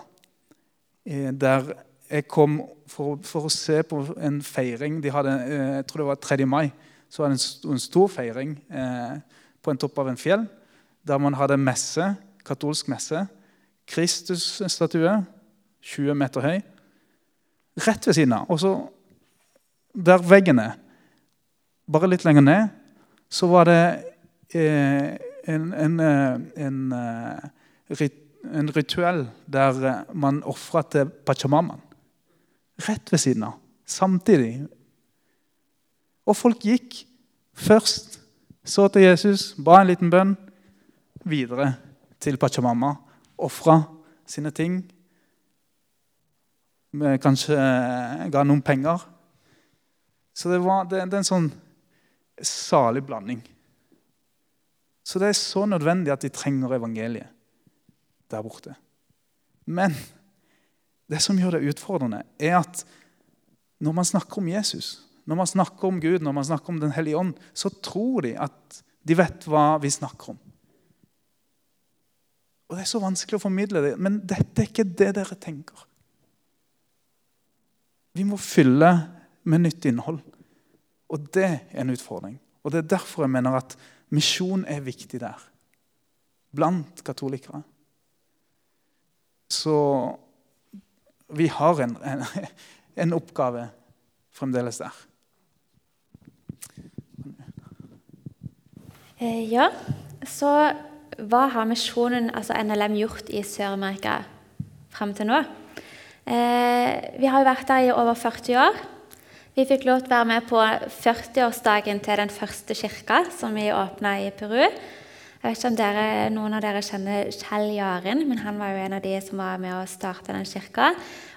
Eh, der jeg kom for, for, å se på en feiring. De hadde, eh, jeg tror det var 3. mai. Så var det en, en stor feiring eh, på en topp av en fjell. Der man hadde messe, katolsk messe. Kristus-statue, 20 meter høy. Rett ved siden av. Og så der veggen er, bare litt lenger ned, så var det eh, en, en, en, en en rituell der eh, man ofra til Pachamamaen. Rett ved siden av. Samtidig. Og folk gikk først, så til Jesus, ba en liten bønn, videre til Pachamama. Ofra sine ting. Kanskje eh, ga noen penger. Så det, var, det, det er en sånn salig blanding. Så det er så nødvendig at de trenger evangeliet der borte. Men det som gjør det utfordrende, er at når man snakker om Jesus, når man snakker om Gud, når man snakker om Den hellige ånd, så tror de at de vet hva vi snakker om. Og Det er så vanskelig å formidle det, men dette er ikke det dere tenker. Vi må fylle med nytt innhold. Og det er en utfordring. Og Det er derfor jeg mener at misjon er viktig der. Blant katolikere. Så vi har en, en, *laughs* en oppgave fremdeles der. Eh, ja, så hva har misjonen, altså NLM, gjort i Sør-Amerika fram til nå? Eh, vi har jo vært der i over 40 år. Vi fikk lov til å være med på 40-årsdagen til den første kirka som vi åpna i Peru. Jeg vet ikke om dere, noen av dere kjenner Kjell Jaren, men han var jo en av de som var med å starte den kirka.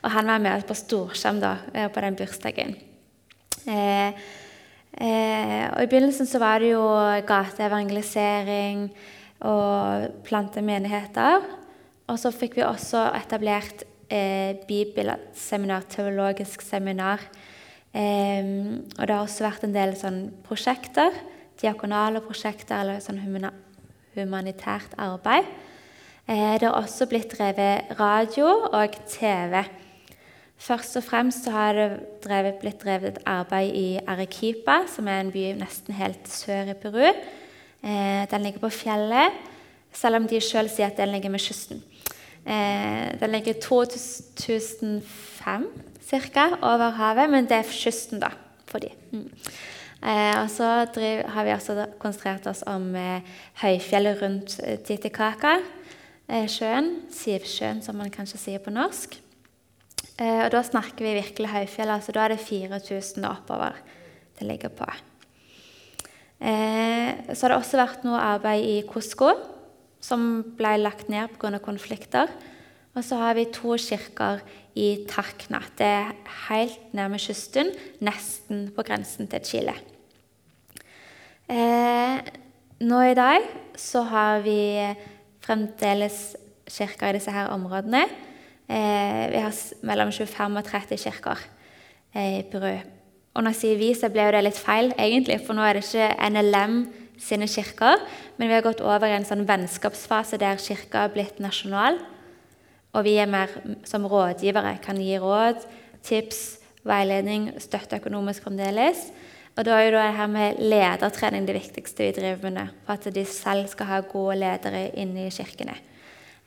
Og han var med på storskjerm da, eh, på den bursdagen. Eh, eh, og I begynnelsen så var det jo gateevangelisering og plante menigheter. Og så fikk vi også etablert eh, bibelseminar, teologisk seminar. Eh, og det har også vært en del sånn prosjekter diakonale prosjekter eller sånn humanitært arbeid. Eh, det har også blitt drevet radio og TV. Først og fremst har det drevet, blitt drevet et arbeid i Arequipa, som er en by nesten helt sør i Peru. Eh, den ligger på fjellet, selv om de sjøl sier at den ligger med kysten. Eh, den ligger 2005 ca. over havet, men det er kysten, da, for de. Eh, og så har vi også konsentrert oss om eh, høyfjellet rundt eh, Titicaca, sjøen, Sivsjøen, som man kanskje sier på norsk. Og da snakker vi virkelig høyfjellet, altså da er det 4000 oppover det ligger på. så har det også vært noe arbeid i Cusco, som ble lagt ned pga. konflikter. Og så har vi to kirker i Takna. Det er helt nærme kysten, nesten på grensen til Chile. Eh, nå i dag så har vi fremdeles kirker i disse her områdene. Eh, vi har mellom 25 og 30 kirker eh, i Peru. Og når jeg sier vi, så ble det litt feil, egentlig, for nå er det ikke NLM sine kirker, men vi har gått over i en sånn vennskapsfase der kirka har blitt nasjonal. Og vi er mer som rådgivere, kan gi råd, tips, veiledning, støtte økonomisk fremdeles. Og da er jo det her med ledertrening det viktigste vi driver med nå. For at de selv skal ha gode ledere inne i kirkene.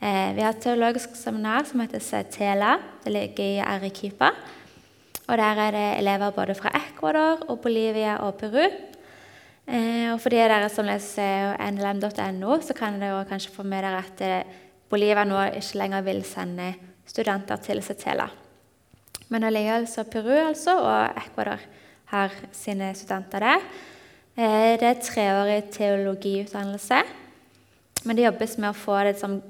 Eh, vi har et teologisk seminar som heter CETELA. Det ligger i Arequipa. Og der er det elever både fra Ecuador og Bolivia og Peru. Eh, og for de dere som leser nlm.no, så kan dere kanskje få med dere at eh, Bolivia nå ikke lenger vil sende studenter til Setela. Men allikevel så Peru altså, og Ecuador har sine studenter der. Eh, det er treårig teologiutdannelse, men det jobbes med å få det som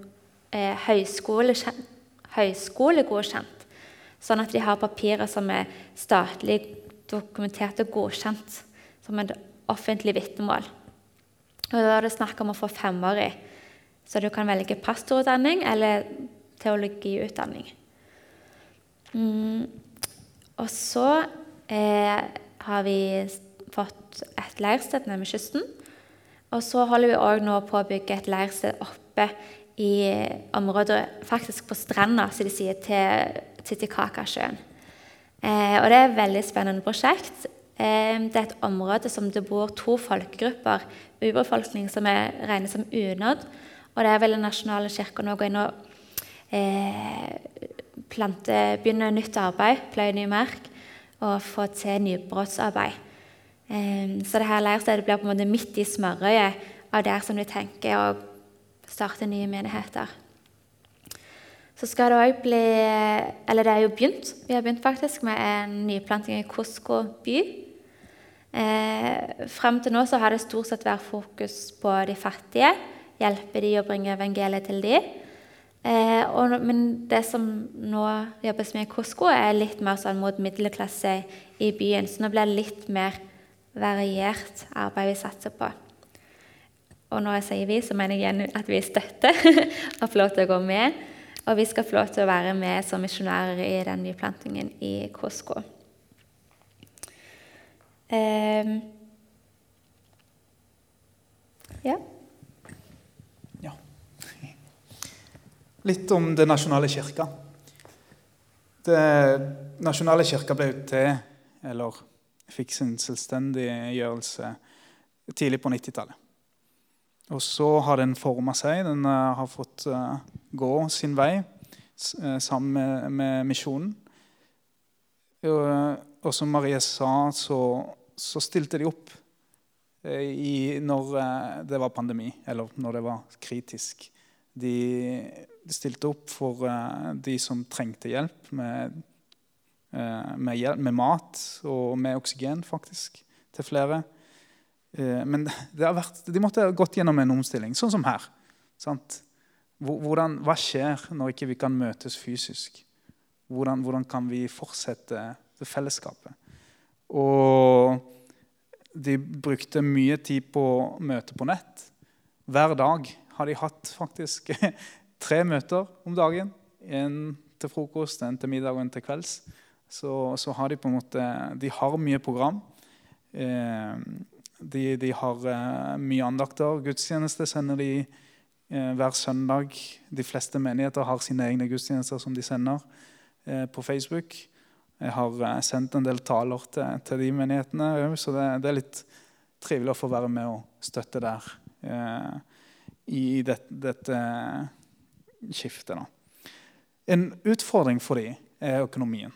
høyskole, høyskolegodkjent. Sånn at de har papirer som er statlig dokumentert og godkjent som et offentlig vitnemål. Og Da er det snakk om å få femårig, så du kan velge pastorutdanning eller teologiutdanning. Mm. Og så eh, har vi fått et leirsted ved kysten. Og så holder vi òg nå på å bygge et leirsted oppe i området, faktisk på stranda, som de sier, til Titicacasjøen. Eh, og det er et veldig spennende prosjekt. Det er et område som det bor to folkegrupper, urbefolkning som er regnet som unådd. Og det er vel Den nasjonale kirka nå gå inn og eh, plante, begynne nytt arbeid, pløye ny mark og få til nybrottsarbeid. Eh, så det her leirstedet blir på en måte midt i smørøyet av der som de tenker å starte nye menigheter. Så skal det òg bli Eller det er jo begynt. Vi har begynt faktisk med en nyplanting i Kosko by. Eh, Fram til nå så har det stort sett vært fokus på de fattige. Hjelpe de å bringe evangeliet til de. Eh, og, men det som nå jobbes med i Kosko, er litt mer sånn mot middelklasse i byen. Så nå blir det litt mer variert arbeid vi satser på. Og når jeg sier vi, så mener jeg igjen at vi støtter *laughs* og får lov til å gå med. Og vi skal få lov til å være med som misjonærer i den nyplantingen i Kosko. Eh, ja. Litt om Det nasjonale kirka. Det nasjonale kirka ble jo til, eller fikk sin selvstendiggjørelse tidlig på 90-tallet. Og så har den forma seg. Den uh, har fått uh, gå sin vei uh, sammen med, med misjonen. Og som Marie sa, så, så stilte de opp eh, i, når eh, det var pandemi, eller når det var kritisk. De stilte opp for uh, de som trengte hjelp med, uh, med, hjelp, med, mat og med oksygen, faktisk, til flere. Uh, men vært, de måtte ha gått gjennom en omstilling, sånn som her. Hvordan, hva skjer når ikke vi kan møtes fysisk? Hvordan, hvordan kan vi fortsette det fellesskapet. Og de brukte mye tid på møte på nett. Hver dag har de hatt faktisk *laughs* tre møter om dagen. En til frokost, en til middag og en til kvelds. Så, så har de på en måte De har mye program. Eh, de, de, har eh, mye andakter. Gudstjeneste sender de eh, hver søndag. De fleste menigheter har sine egne gudstjenester som de sender på Facebook. Jeg har sendt en del taler til, til de menighetene òg, så det, det, er litt trivelig å få være med og støtte der i det, dette skiftet. En utfordring for dem er økonomien.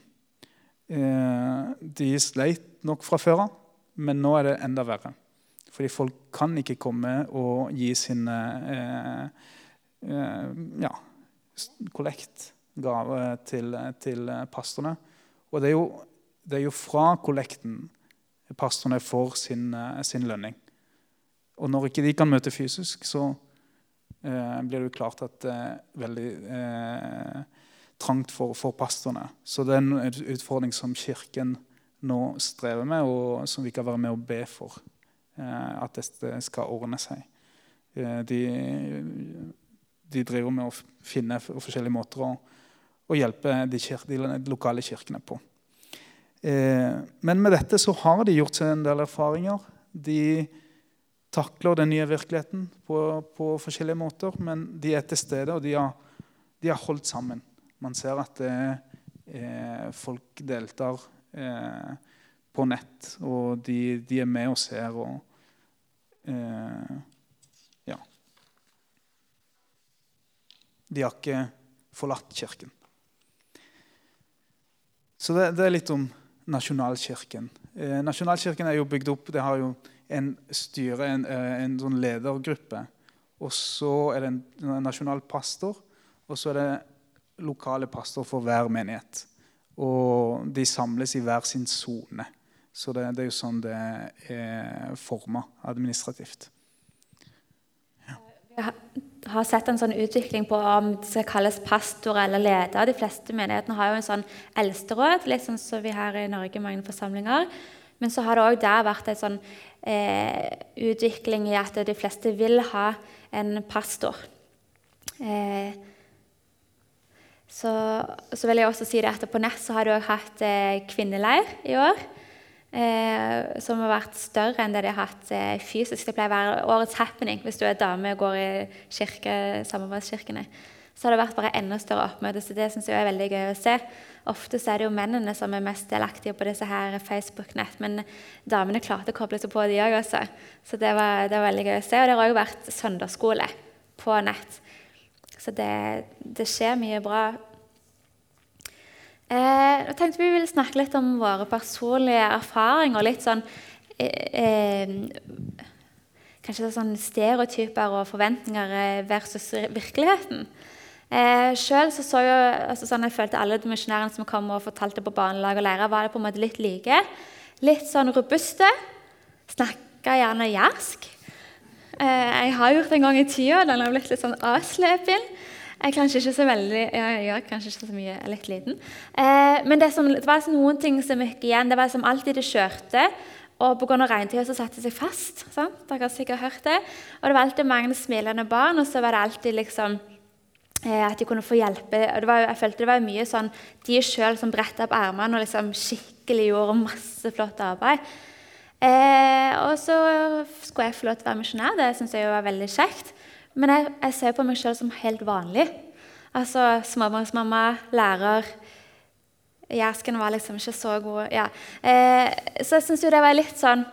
Eh, de sleit nok fra før av, men nå er det enda verre. Fordi folk kan ikke komme og gi sine eh, eh, ja, kollektgave til, til pastorene. Og det er, jo, det er jo fra kollekten pastorene får sin, sin, lønning. Og når ikke de kan møte fysisk, så eh, blir det jo klart at det er veldig eh, trangt for, for pastorene. Så det er en utfordring som Kirken nå strever med, og som vi kan være med og be for. Eh, at dette skal ordne seg. Eh, de, de, driver med å finne forskjellige måter å, å hjelpe de, kir, de, lokale kirkene på. Eh, men med dette så har de gjort seg en del erfaringer. De takler den nye virkeligheten på, på forskjellige måter, men de er til stede, og de har, de har holdt sammen. Man ser at eh, folk deltar eh, på nett, og de, de, er med og ser. og eh, Ja. De har ikke forlatt Kirken. Så det, det er litt om Nasjonalkirken. Eh, Nasjonalkirken er jo bygd opp Det har jo en styre, en, eh, en sånn ledergruppe. Og så er det en nasjonal pastor, og så er det lokale pastor for hver menighet. Og de samles i hver sin sone. Så det, det, er jo sånn det er forma administrativt. Ja. Jeg har sett en sånn utvikling på om det skal kalles pastor eller leder. De fleste menighetene har jo en sånn eldsteråd, litt sånn som vi har i Norge mange forsamlinger. Men så har det òg der vært en sånn eh, utvikling i at de fleste vil ha en pastor. Eh, så, så, vil jeg også si at På nett har du også hatt eh, kvinneleir i år. Eh, som har vært større enn det de har hatt eh, fysisk. Det pleier å være årets happening hvis du er dame og går i kirke, samarbeidskirkene. Så har det vært bare enda større oppmøte, så det syns jeg er veldig gøy å se. Ofte så er det jo mennene som er mest delaktige på disse her Facebook-nett, men damene klarte å koble seg på, de òg. Også. Så det var, det var, veldig gøy å se. Og det har òg vært søndagsskole på nett. Så det, det skjer mye bra. Eh, tenkte Vi ville snakke litt om våre personlige erfaringer. litt sånn eh, eh Kanskje sånn stereotyper og forventninger eh, versus virkeligheten. Eh, Selv så, så jo, altså sånn jeg følte alle misjonærene som kom og fortalte på barnelag og lærer, var det på en måte litt like. Litt sånn robuste. Snakka gjerne jærsk. Eh, jeg har gjort det en gang i tida. Den har blitt litt sånn avslepen. Jeg veldig, jeg gjør kanskje ikke så mye, jeg er litt liten. Eh, men det, som, det var noen ting som gikk igjen. Det var som alltid det kjørte. Og pga. regntida så satte det seg fast. Sant? Dere har sikkert hørt det. Og det var alltid mange smilende barn, og så var det alltid liksom at de kunne få hjelpe. Det var, jeg følte det var mye sånn de sjøl som bretta opp armene og liksom skikkelig gjorde masse flott arbeid. Eh, og så skulle jeg få lov til å være misjonær. Det syns jeg var veldig kjekt. Men jeg, jeg ser på meg sjøl som helt vanlig. Altså småbarnsmamma, lærer. Jærsken var liksom ikke så god. Ja. Eh, så jeg syns jo det var litt sånn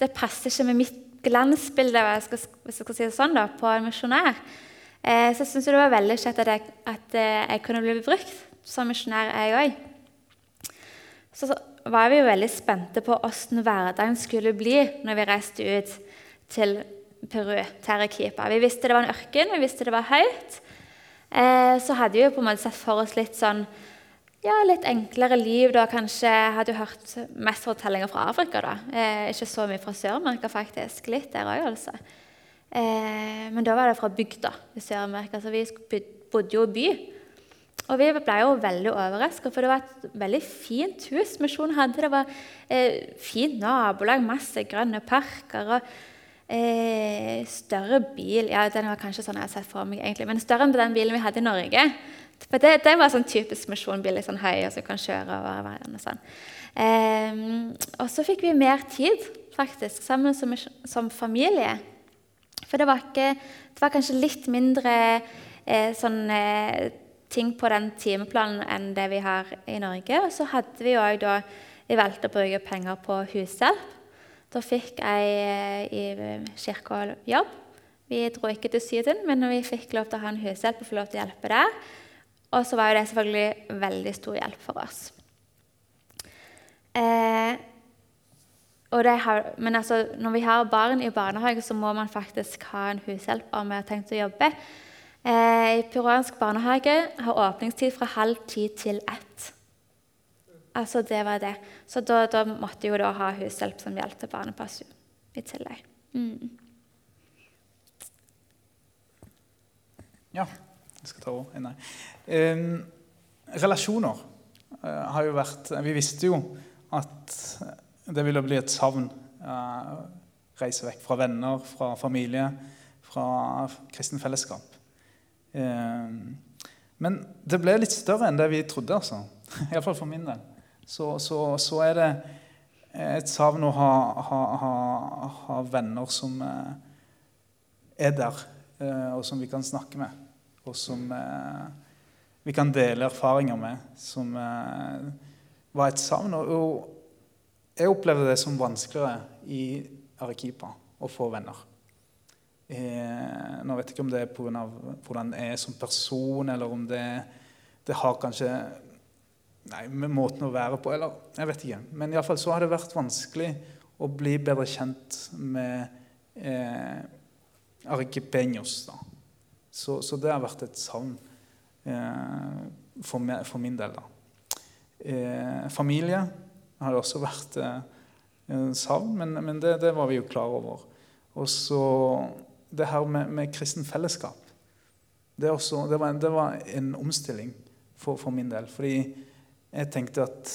Det passer ikke med mitt glansbilde hvis jeg skal si det sånn da, på en misjonær. Eh, så jeg syns det var veldig kjekt at, jeg, at eh, jeg kunne bli brukt som misjonær, jeg òg. Så, så var vi jo veldig spente på åssen hverdagen skulle bli når vi reiste ut til Peru, til Arequipa. Vi visste det var en ørken, vi visste det var høyt. Eh, så hadde vi jo på en måte sett for oss litt sånn ja, litt enklere liv. da, Kanskje hadde jo hørt mest fortellinger fra Afrika. da. Eh, ikke så mye fra Sør-Amerika, faktisk. Litt der òg, altså. Eh, men da var det fra bygda i Sør-Amerika, så vi bodde jo i by. Og vi ble jo veldig overraska, for det var et veldig fint hus Misjonen hadde. Det var eh, fint nabolag, masse grønne parker og eh, større bil Ja, den var kanskje sånn jeg har sett for meg, egentlig, men større enn den bilen vi hadde i Norge. For det, det var sånn typisk misjonbil, litt sånn høy, og så kan kjøre over veien. Og sånn. Eh, og så fikk vi mer tid, faktisk, sammen som, som familie. For det var, ikke, det var kanskje litt mindre eh, sånn, eh, ting på den timeplanen enn det vi har i Norge. Og så hadde vi òg da Vi valgte å bruke penger på hushjelp. Da fikk jeg eh, i kirka jobb. Vi dro ikke til Syden, men vi fikk lov til å ha en hushjelp og få lov til å hjelpe der. Og så var jo det selvfølgelig veldig stor hjelp for oss. Eh, har, men altså, når vi har barn i barnehage, så må man faktisk ha en hushjelper vi har tenkt å jobbe. Eh, I peruansk barnehage har åpningstid fra halv ti til ett. Altså, det var det. Så da, da måtte jo da ha hushjelp som hjalp til barnepass i tillegg. Mm. Ja, jeg skal ta over. Nei. Eh, relasjoner eh, har jo vært Vi visste jo at det ville bli et savn. Eh, reise vekk fra venner, fra familie, fra kristen fellesskap. Eh, men det ble litt større enn det vi trodde, altså. *laughs* Iallfall for min del. Så, så, så, er det et savn å ha, ha, ha, ha venner som eh, er der, og som vi kan snakke med. Og som vi kan dele erfaringer med. Som var et savn. Og jeg opplevde det som vanskeligere i Arequipa å få venner. Eh, nå vet jeg ikke om det er pga. hvordan jeg er som person, eller om det, det har kanskje nei, med måten å være på eller Jeg vet ikke. Men iallfall så har det vært vanskelig å bli bedre kjent med eh, arequipeños. Da. Så, så, det har vært et savn eh, for, for, min del. da. Eh, familie har også vært eh, en savn, men, men det, det, var vi jo klar over. Og så det her med, med kristen fellesskap. Det, også, det, var, det, var, en omstilling for, for, min del. Fordi jeg tenkte at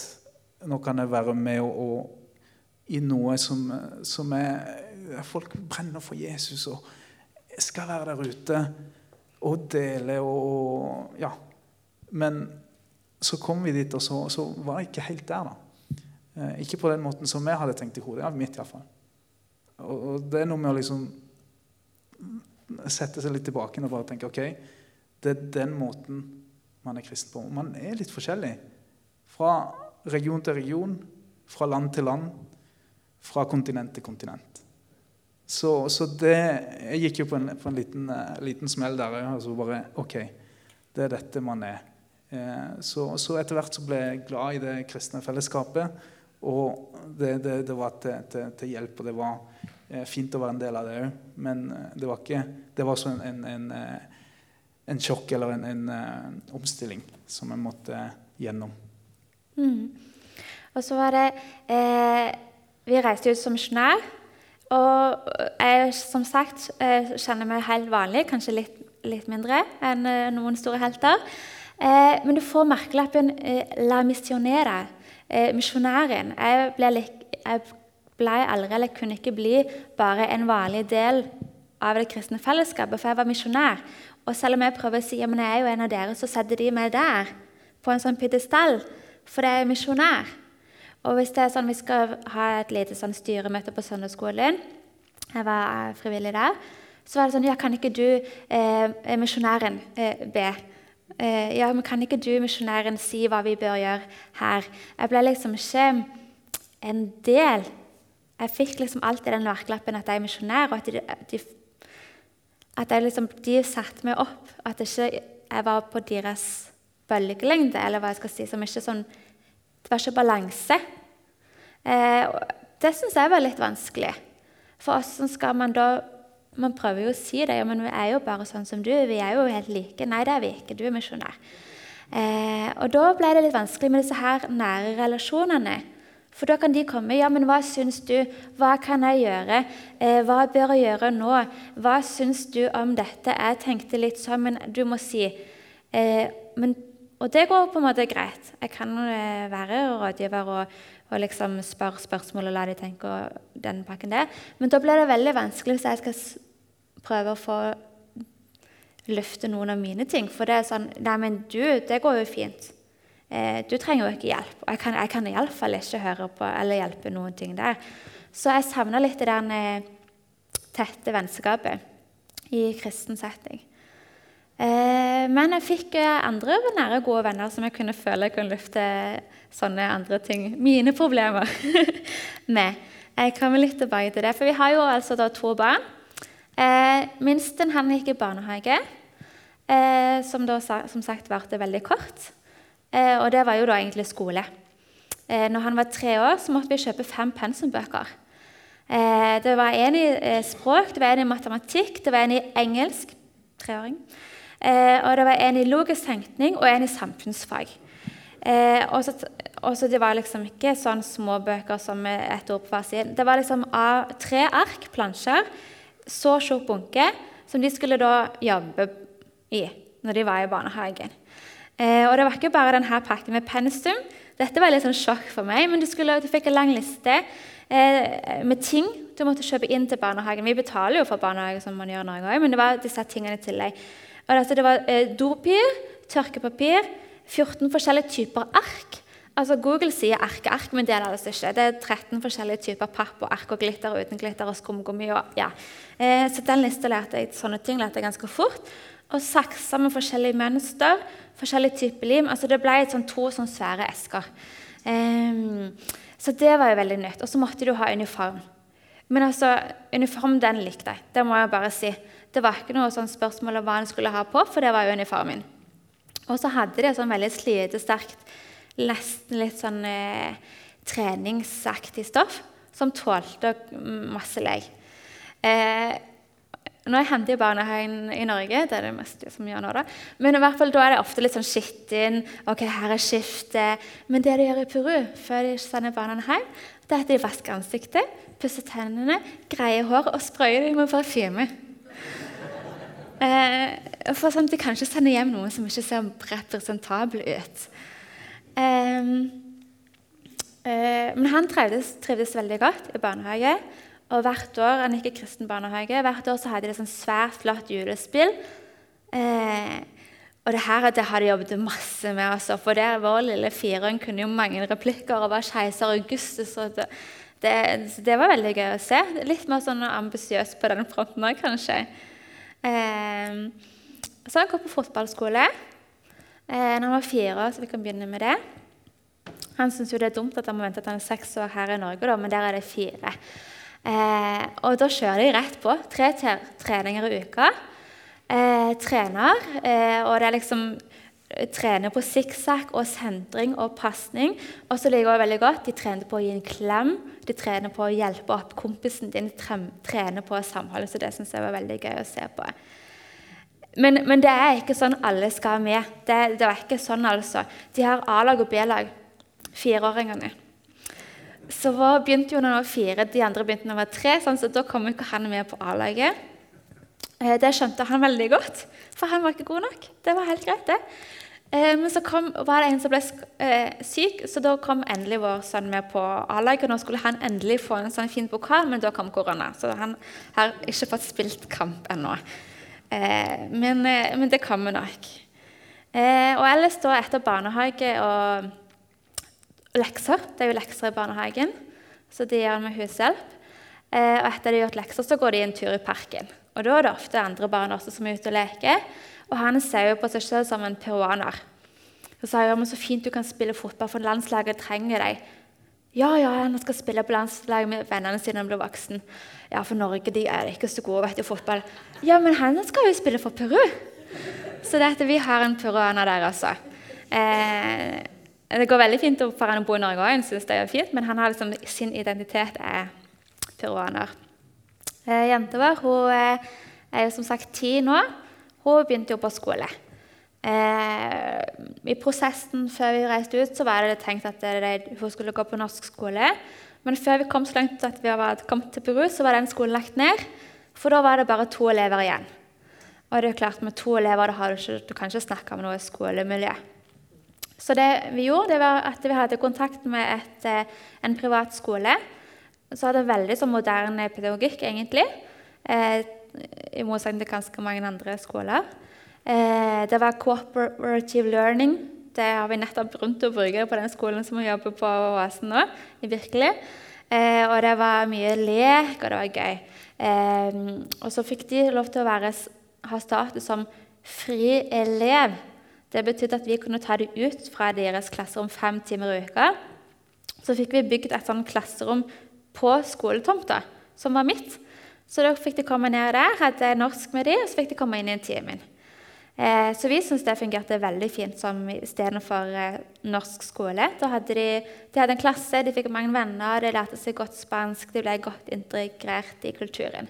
nå kan jeg være med og, og i noe som, som er Folk brenner for Jesus og jeg skal være der ute og dele og Ja. Men så kom vi dit, og så, så var jeg ikke helt der, da. Eh, ikke på den måten som jeg hadde tenkt i hodet. Ja, mitt iallfall. Og, og det er noe med å liksom sette seg litt tilbake og bare tenke ok, det er den måten man er kristen på. Man er litt forskjellig. Fra region til region, fra land til land, fra kontinent til kontinent. Så, så det Jeg gikk jo på en, på en liten, uh, liten, smell der. Altså bare OK, det er dette man er. Eh, så, så etter hvert så ble jeg glad i det kristne fellesskapet. Og det, det, det var til, til, til, hjelp, og det var eh, fint å være en del av det òg. Men eh, det var ikke Det var også en, en, en, eh, en sjokk eller en, en, omstilling som jeg måtte gjennom. Mm. Og så var det eh, Vi reiste ut som misjonær. Og jeg som sagt kjenner meg helt vanlig, kanskje litt, litt mindre enn noen store helter. Eh, men du får merkelappen eh, 'la missionere' eh, misjonæren. Jeg ble, jeg ble aldri, eller kunne ikke bli, bare en vanlig del av det kristne fellesskapet, for jeg var misjonær. Og selv om jeg prøver å si at jeg er jo en av dere, så setter de meg der, på en sånn pidestall, for jeg er misjonær. Og hvis det er sånn, vi skal ha et lite sånn styremøte på søndagsskolen Jeg var frivillig der. Så var det sånn Ja, kan ikke du, eh, misjonæren, eh, be? Eh, ja, men Kan ikke du, misjonæren, si hva vi bør gjøre her? Jeg ble liksom ikke en del. Jeg fikk liksom alltid den merkelappen at jeg er misjonær, og at de, de, at liksom, de satte meg opp. At ikke jeg var på deres bølgelengde, eller hva jeg skal si. som ikke sånn, Det var ikke balanse. Eh, det syns jeg var litt vanskelig. For hvordan skal man da man prøver jo å si det, ja, men vi er jo bare sånn som du. Vi er jo helt like. Nei, det er vi ikke. Du er misjonær. Eh, og da ble det litt vanskelig med disse her nære relasjonene. For da kan de komme. Ja, men hva syns du? Hva kan jeg gjøre? Eh, hva bør jeg gjøre nå? Hva syns du om dette? Jeg tenkte litt sånn, men du må si. Eh, men, og det går på en måte greit. Jeg kan eh, være rådgiver og, og liksom spør spørsmål og la de tenke den pakken der. Men da blir det veldig vanskelig hvis jeg skal prøve å få løfte noen av mine ting. For det er sånn Nei, men du, det går jo fint. Eh, du trenger jo ikke hjelp. Og jeg kan, jeg kan iallfall ikke høre på eller hjelpe noen ting der. Så jeg savner litt det der tette vennskapet. i kristen setting. Eh, men jeg fikk eh, andre nære, gode venner som jeg kunne føle jeg kunne løfte sånne andre ting, mine problemer, *laughs* med. Jeg kommer litt tilbake til det. For vi har jo altså to barn. Eh, minsten han gikk i barnehage, eh, som da som sagt varte veldig kort. Og det var jo da egentlig skole. Når han var tre år, så måtte vi kjøpe fem pensumbøker. Det var en i språk, det var en i matematikk, det var en i engelsk. Treåring. Eh, og det var en i logisk tenkning og en i samfunnsfag. Eh, og så Det var liksom ikke sånn små bøker som et ord på hver side. Det var liksom av tre ark, plansjer, så tjukk bunke, som de skulle da jobbe i når de var i barnehagen. Eh, og det var ikke bare denne pakken med pensum. Dette var litt sånn sjokk for meg, men du, skulle, du fikk en lang liste eh, med ting du måtte kjøpe inn til barnehagen. Vi betaler jo for barnehage, som man gjør i Norge òg, men det var disse tingene i tillegg. Altså, det var eh, dopapir, tørkepapir, 14 forskjellige typer ark. Altså Google sier ark ark, men det er det altså ikke. Det er 13 forskjellige typer papp og ark og glitter og uten glitter og skumgummi. Og, ja. eh, så den lista lærte jeg sånne ting lærte jeg ganske fort. Og sakser med forskjellige mønster, forskjellige typer lim. Altså Det ble sånn, to sånn svære esker. Um, så det var jo veldig nytt. Og så måtte du ha uniform. Men altså, uniform den likte jeg. Det må jeg bare si. Det var ikke noe sånn spørsmål om hva en skulle ha på, for det var jo uniformen. Og så hadde de sånn veldig slitesterkt, nesten litt sånn eh, treningsaktig stoff som tålte masse leg. Eh, nå jeg henter i barnehagen i Norge, det er det meste som gjør nå, da. Men i hvert fall da er det ofte litt sånn skitten. ok, her er skiftet. Men det de gjør i Peru før de sender barna hjem, det er at de vasker ansiktet, pusser tennene, greier hår og sprøyer dem med parfyme. Eh, for sånn at de kanskje sender hjem noen som ikke ser representabel ut. Eh, men han trivdes, trivdes veldig godt i barnehage. Og hvert år han gikk i kristen barnehage, hvert år så hadde de sånn svært flott julespill. Eh, og det her det har de jobbet masse med. Også, for der vår lille fireåring kunne jo mange replikker og var keiser Augustus. og det, det, det, var veldig gøy å se. Litt mer sånn ambisiøst på den fronten òg, kanskje. Eh, så han går på fotballskole. Eh, når han var fire år, så vi kan begynne med det. Han syns det er dumt at han må vente til han er seks år her i Norge, da, men der er det fire. Eh, og da kjører de rett på. Tre treninger i uka. Eh, trener, eh, og det er liksom trener på sikksakk og sentring og pasning. Og så liker jeg veldig godt, De trener på å gi en klem, de trener på å hjelpe opp kompisen din, trener på samholdet. Så det syns jeg var veldig gøy å se på. Men, men, det er ikke sånn alle skal med. Det, det er ikke sånn altså. De har A-lag og B-lag, fireåringene. Så begynte jo når han var fire, de andre begynte når han var tre, sånn, så da kom ikke han med på A-laget. Eh, det skjønte han veldig godt, for han var ikke god nok. Det var helt greit, det. Eh, men så kom, var det en som ble eh, syk, så da kom endelig vår sønn med på A-laget. Nå skulle han endelig få en sånn fin pokal, men da kom korona. Så han har ikke fått spilt kamp ennå. Men, men det kommer nok. Og ellers da etter barnehage og lekser. Det er jo lekser i barnehagen, så de gjør med hushjelp. Og etter de har gjort lekser, så går de en tur i parken. Og Da er det ofte andre barn også som er ute og leker. Og han ser jo på seg selv som en peruaner. Så sa jeg, så fint du kan spille fotball, for landslaget trenger deg. Ja, ja, han skal spille på landslaget med vennene sine når han blir voksen. Ja, for Norge de er ikke så gode vet du, i fotball. Ja, men han skal jo spille for Peru. Så det at vi har en peruaner der også. Eh, det går veldig fint for han å bo i Norge òg, synes det er fint, men han har liksom, sin identitet er peruaner. Eh, jenta vår hun eh, er jo som sagt ti nå. Hun begynte jo på skole. Eh, I prosessen før vi reiste ut, så var det tenkt at hun skulle gå på norsk skole. Men før vi kom så langt at vi var kommet til Peru, så var den skolen lagt ned. For da var det bare to elever igjen. Og det er klart med to elever da har du, ikke, du kan ikke snakke om noe skolemiljø. Så det vi gjorde, det var at vi hadde kontakt med et, en privat skole. Så hadde veldig sånn moderne pedagogikk, egentlig. Eh, I motsetning til ganske mange andre skoler. Eh, det var cooperative learning. Det har vi nettopp rundt å bruke på den skolen som vi jobber på Oasen nå. virkelig. Eh, og det var mye lek, og det var gøy. Eh, og så fikk de lov til å være, ha status som fri elev. Det betydde at vi kunne ta dem ut fra deres klasserom fem timer i uka. Så fikk vi bygd et sånt klasserom på skoletomta, som var mitt. Så da fikk de komme ned der, hadde norsk med dem, og så fikk de komme inn i en time. Eh, så vi syntes det fungerte veldig fint som istedenfor eh, norsk skole. Da hadde de, de, hadde en klasse, de fikk mange venner, de lærte seg godt spansk, de ble godt integrert i kulturen.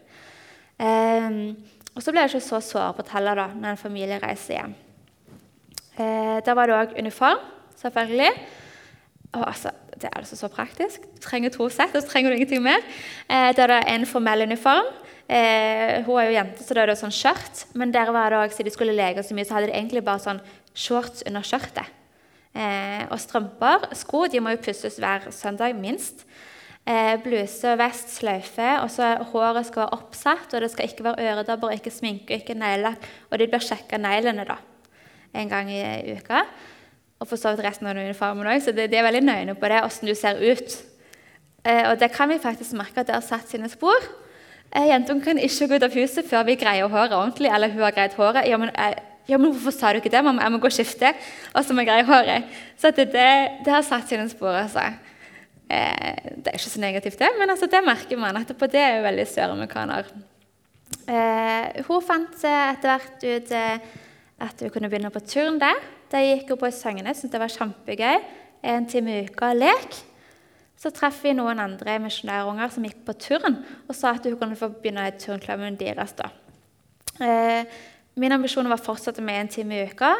Eh, og så ble det ikke så sårbart heller da, når en familie reiser hjem. Eh, da var det òg uniform, selvfølgelig. Og altså, det er altså så praktisk. Du trenger to sett, og så trenger du ingenting mer. Eh, da er det en formell uniform. Eh, hun er jo jente, så da er det sånn skjørt. Men der var det siden de skulle leke så mye, så hadde de egentlig bare sånn shorts under skjørtet. Eh, og strømper. Sko de må jo pusses hver søndag, minst. Eh, bluse, vest, sløyfe. Og så håret skal være oppsatt, og det skal ikke være øredobber, ikke sminke, ikke neglelakk. Og de blir sjekka neglene da, en gang i uka. Og for så vidt resten av uniformen òg, så de, er veldig nøyne på det, åssen du ser ut. Eh, og det kan vi faktisk merke at det har satt sine spor. Eh, jentene kan ikke gå ut av huset før vi greier håret ordentlig. eller hun har greid håret. Ja, men, eh, ja, men hvorfor sa du ikke det? Mamma, jeg må gå og skifte, og så må jeg greie håret. Så det, det, det, har satt sine spor. altså. Eh, det er ikke så negativt, det, men altså, det merker man. Etterpå det er jo veldig søramerikaner. Eh, hun fant etter hvert ut eh, at hun kunne begynne på turn der. Da gikk hun på Søgne, syntes det var kjempegøy. En time i uka lek. Så traff vi noen andre misjonærunger som gikk på turn, og sa at hun kunne få begynne i turnklubben deres. da. Eh, min ambisjon var å fortsette med en time i uka.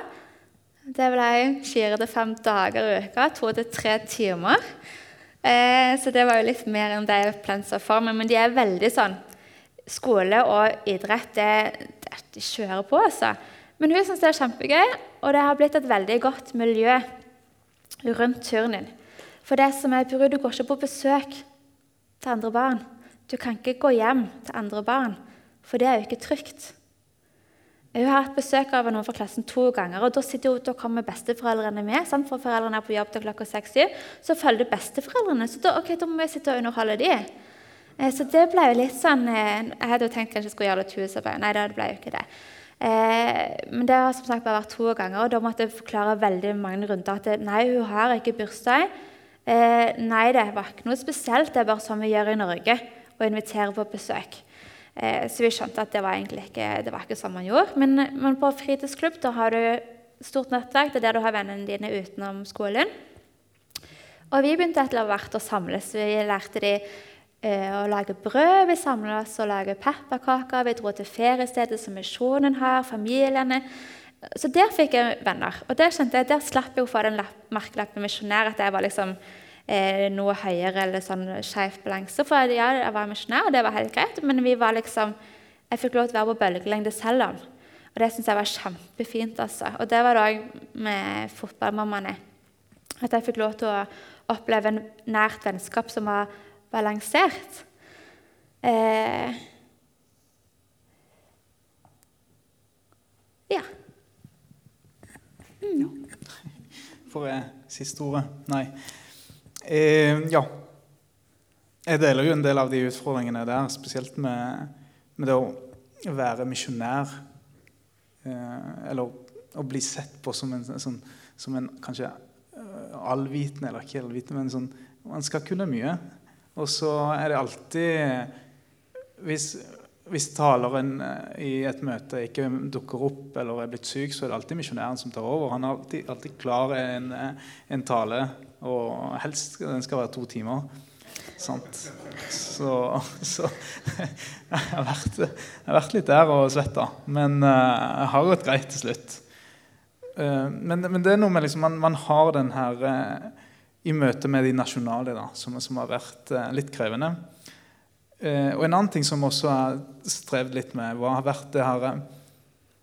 Det ble fire til fem dager i uka, to til tre timer. Eh, så det var jo litt mer enn det jeg plansa for meg. Men de er veldig sånn Skole og idrett, det, det, de kjører på, altså. Men hun syns det er kjempegøy, og det har blitt et veldig godt miljø rundt turnen. For det som er Peru, du går ikke på besøk til andre barn. Du kan ikke gå hjem til andre barn, for det er jo ikke trygt. Jeg har hatt besøk av noen fra klassen to ganger. og Da, sitter, da kommer besteforeldrene med. Sant? For foreldrene er på jobb til klokka 6 Så følger besteforeldrene. Så da, okay, da må vi sitte og underholde dem. Eh, så det ble jo litt sånn eh, Jeg hadde jo tenkt kanskje jeg skulle gjøre litt husarbeid. Nei, det ble jo ikke det. Eh, men det har som sagt bare vært to ganger, og da måtte jeg forklare veldig mange runder at nei, hun har ikke bursdag. Eh, nei, det var ikke noe spesielt. Det er bare sånn vi gjør i Norge, å invitere på besøk. Eh, så vi skjønte at det var egentlig ikke, det var ikke sånn man gjorde. Men, men på fritidsklubb da har du stort nettverk. Det er der du har vennene dine utenom skolen. Og vi begynte etter hvert å samles. Vi lærte de eh, å lage brød. Vi samla oss og lage pepperkaker. Vi dro til feriestedet som misjonen har, familiene. Så der fikk jeg venner. Og der kjente jeg, der slapp jeg å få den merkelappen misjonær, at jeg var liksom eh, noe høyere eller sånn skeiv balanse. For ja, jeg var misjonær, og det var helt greit, men vi var liksom, jeg fikk lov til å være på bølgelengde selv om. Og det syns jeg var kjempefint. altså. Og det var det òg med fotballmammaene. At jeg fikk lov til å oppleve en nært vennskap som var balansert. Eh, ja. Ja. Får jeg siste ordet Nei. Eh, ja. Jeg deler jo en del av de utfordringene der, spesielt med, med det å være misjonær. Eh, eller å bli sett på som en, sånn, som en kanskje uh, allvitende, eller ikke allvitende, men sånn Man skal kunne mye. Og så er det alltid Hvis hvis taleren eh, i et møte ikke dukker opp eller er blitt syk, så er det alltid misjonæren som tar over. Han er alltid, alltid klar en, eh, en, tale, og helst den skal være to timer. Sant? Så, så *laughs* jeg, har vært, jeg, har vært, litt der og svetta. Men jeg har gått greit til slutt. Men, men, det er noe med liksom, man, man har den her i møte med de nasjonale, da, som, som har vært litt krevende. Eh, og En annen ting som også har strevd litt med, har vært det her eh,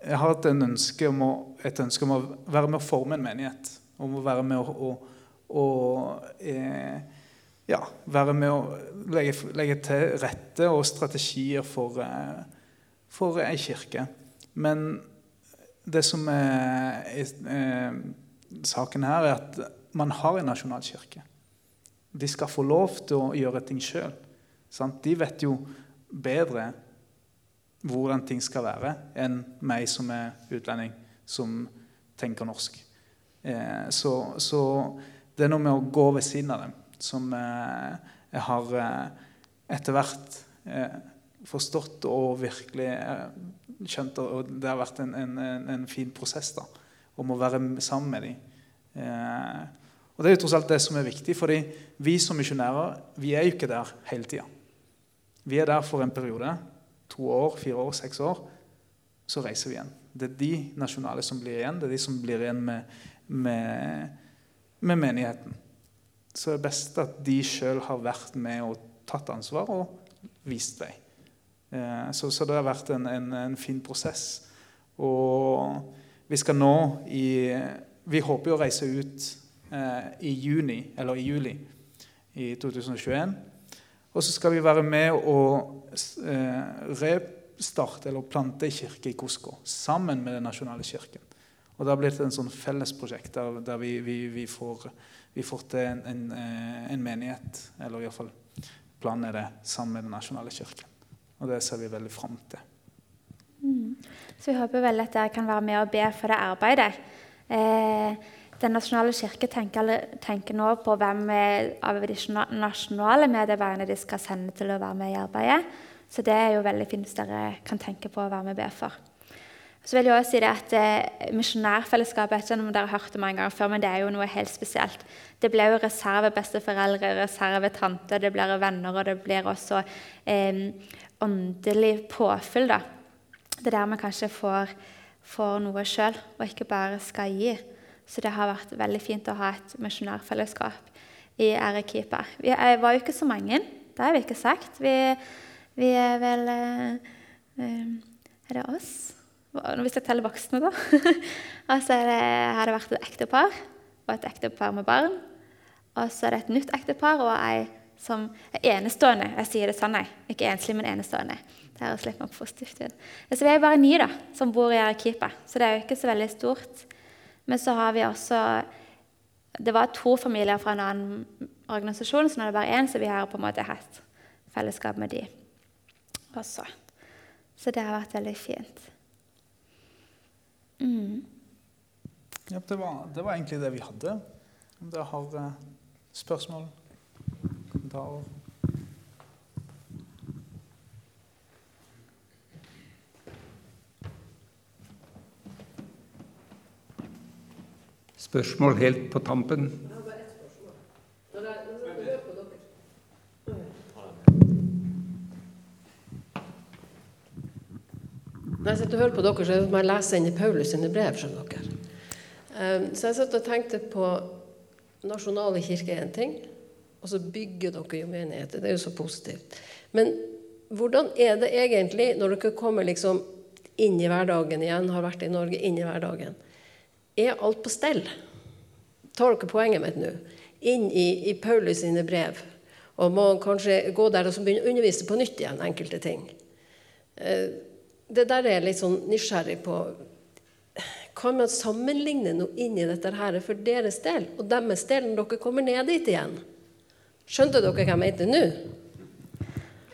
Jeg har hatt ønske å, et ønske om å være med å forme en menighet. Om å være med å, å, å eh, ja, være med å legge, legge, til rette og strategier for, eh, for ei kirke. Men det som er, er, er, saken her, er at man har en nasjonal kirke. de skal få lov til å gjøre ting sjøl. De vet jo bedre hvordan ting skal være, enn meg som er utlending, som tenker norsk. Eh, så, så, det er noe med å gå ved siden av dem som eh, jeg har eh, etter hvert forstått og virkelig skjønt. Og det har vært en, en, en, fin prosess da, om å være sammen med dem. Og Det er jo tross alt det som er viktig, fordi vi som misjonærer vi er jo ikke der hele tida. Vi er der for en periode. To år, fire år, seks år. Så reiser vi igjen. Det er de nasjonale som blir igjen. Det er de som blir igjen med, med, med menigheten. Så det er best at de sjøl har vært med og tatt ansvar og vist vei. Eh, så, så, det har vært en, en, en, fin prosess. Og vi skal nå i Vi håper jo å reise ut i juni, eller i juli i 2021. Og så skal vi være med og eh, restarte eller plante kirke i Kosko sammen med Den nasjonale kirken. Og da blir det en sånn fellesprosjekt der, der vi, vi, vi, får, vi, får, til en, en, eh, en menighet, eller iallfall planen er det, sammen med Den nasjonale kirken. Og det ser vi veldig fram til. Mm. Så vi håper vel at dere kan være med og be for det arbeidet. Eh, den nasjonale kirke tenker, tenker, nå på hvem av de nasjonale medarbeiderne de skal sende til å være med i arbeidet. Så det er jo veldig fint hvis dere kan tenke på å være med og be for. Så vil jeg også si det at eh, Misjonærfellesskapet ikke om dere har hørt det mange ganger før, men det er jo noe helt spesielt. Det blir jo reservebesteforeldre, reservetante, det blir venner, og det blir også eh, åndelig påfyll. da. Det er der vi kanskje får, får noe sjøl, og ikke bare skal gi. Så det har vært veldig fint å ha et misjonærfellesskap i Arequipa. Vi var jo ikke så mange, det har vi ikke sagt. Vi, vi er vel eh, eh, Er det oss? Hvis jeg teller voksne, da. *laughs* og så har det vært et ektepar og et ektepar med barn. Og så er det et nytt ektepar og ei som er enestående. Jeg sier det sånn, nei. Ikke enslig, men enestående. Det høres litt mer positivt ut. Så vi er bare ni da, som bor i Arequipa, så det er jo ikke så veldig stort. Men så har vi også Det var to familier fra en annen organisasjon, så nå er det bare én, så vi har på en måte hatt fellesskap med de også. Så det har vært veldig fint. Mm. Ja, det, var, det, var, egentlig det vi hadde. Om dere har uh, spørsmål, kommentarer Spørsmål helt på tampen? Når jeg sitter og hører på dere, så må jeg lese inn i Paulus sine brev. skjønner dere. Ehm, så jeg satt og tenkte på nasjonale kirker er én ting, og så bygger dere jo menigheter. Det er jo så positivt. Men hvordan er det egentlig når dere kommer liksom inn i hverdagen igjen, har vært i Norge, inn i hverdagen? Er alt på stell. Tar dere poenget mitt nå? Inn i, i Paulus sine brev. Og må kanskje gå der og begynne å undervise på nytt igjen enkelte ting. Eh, det der er jeg litt sånn nysgjerrig på. Kan man sammenligne noe inn i dette her for deres del og deres del når dere kommer ned dit igjen? Skjønte dere hva jeg mente nå?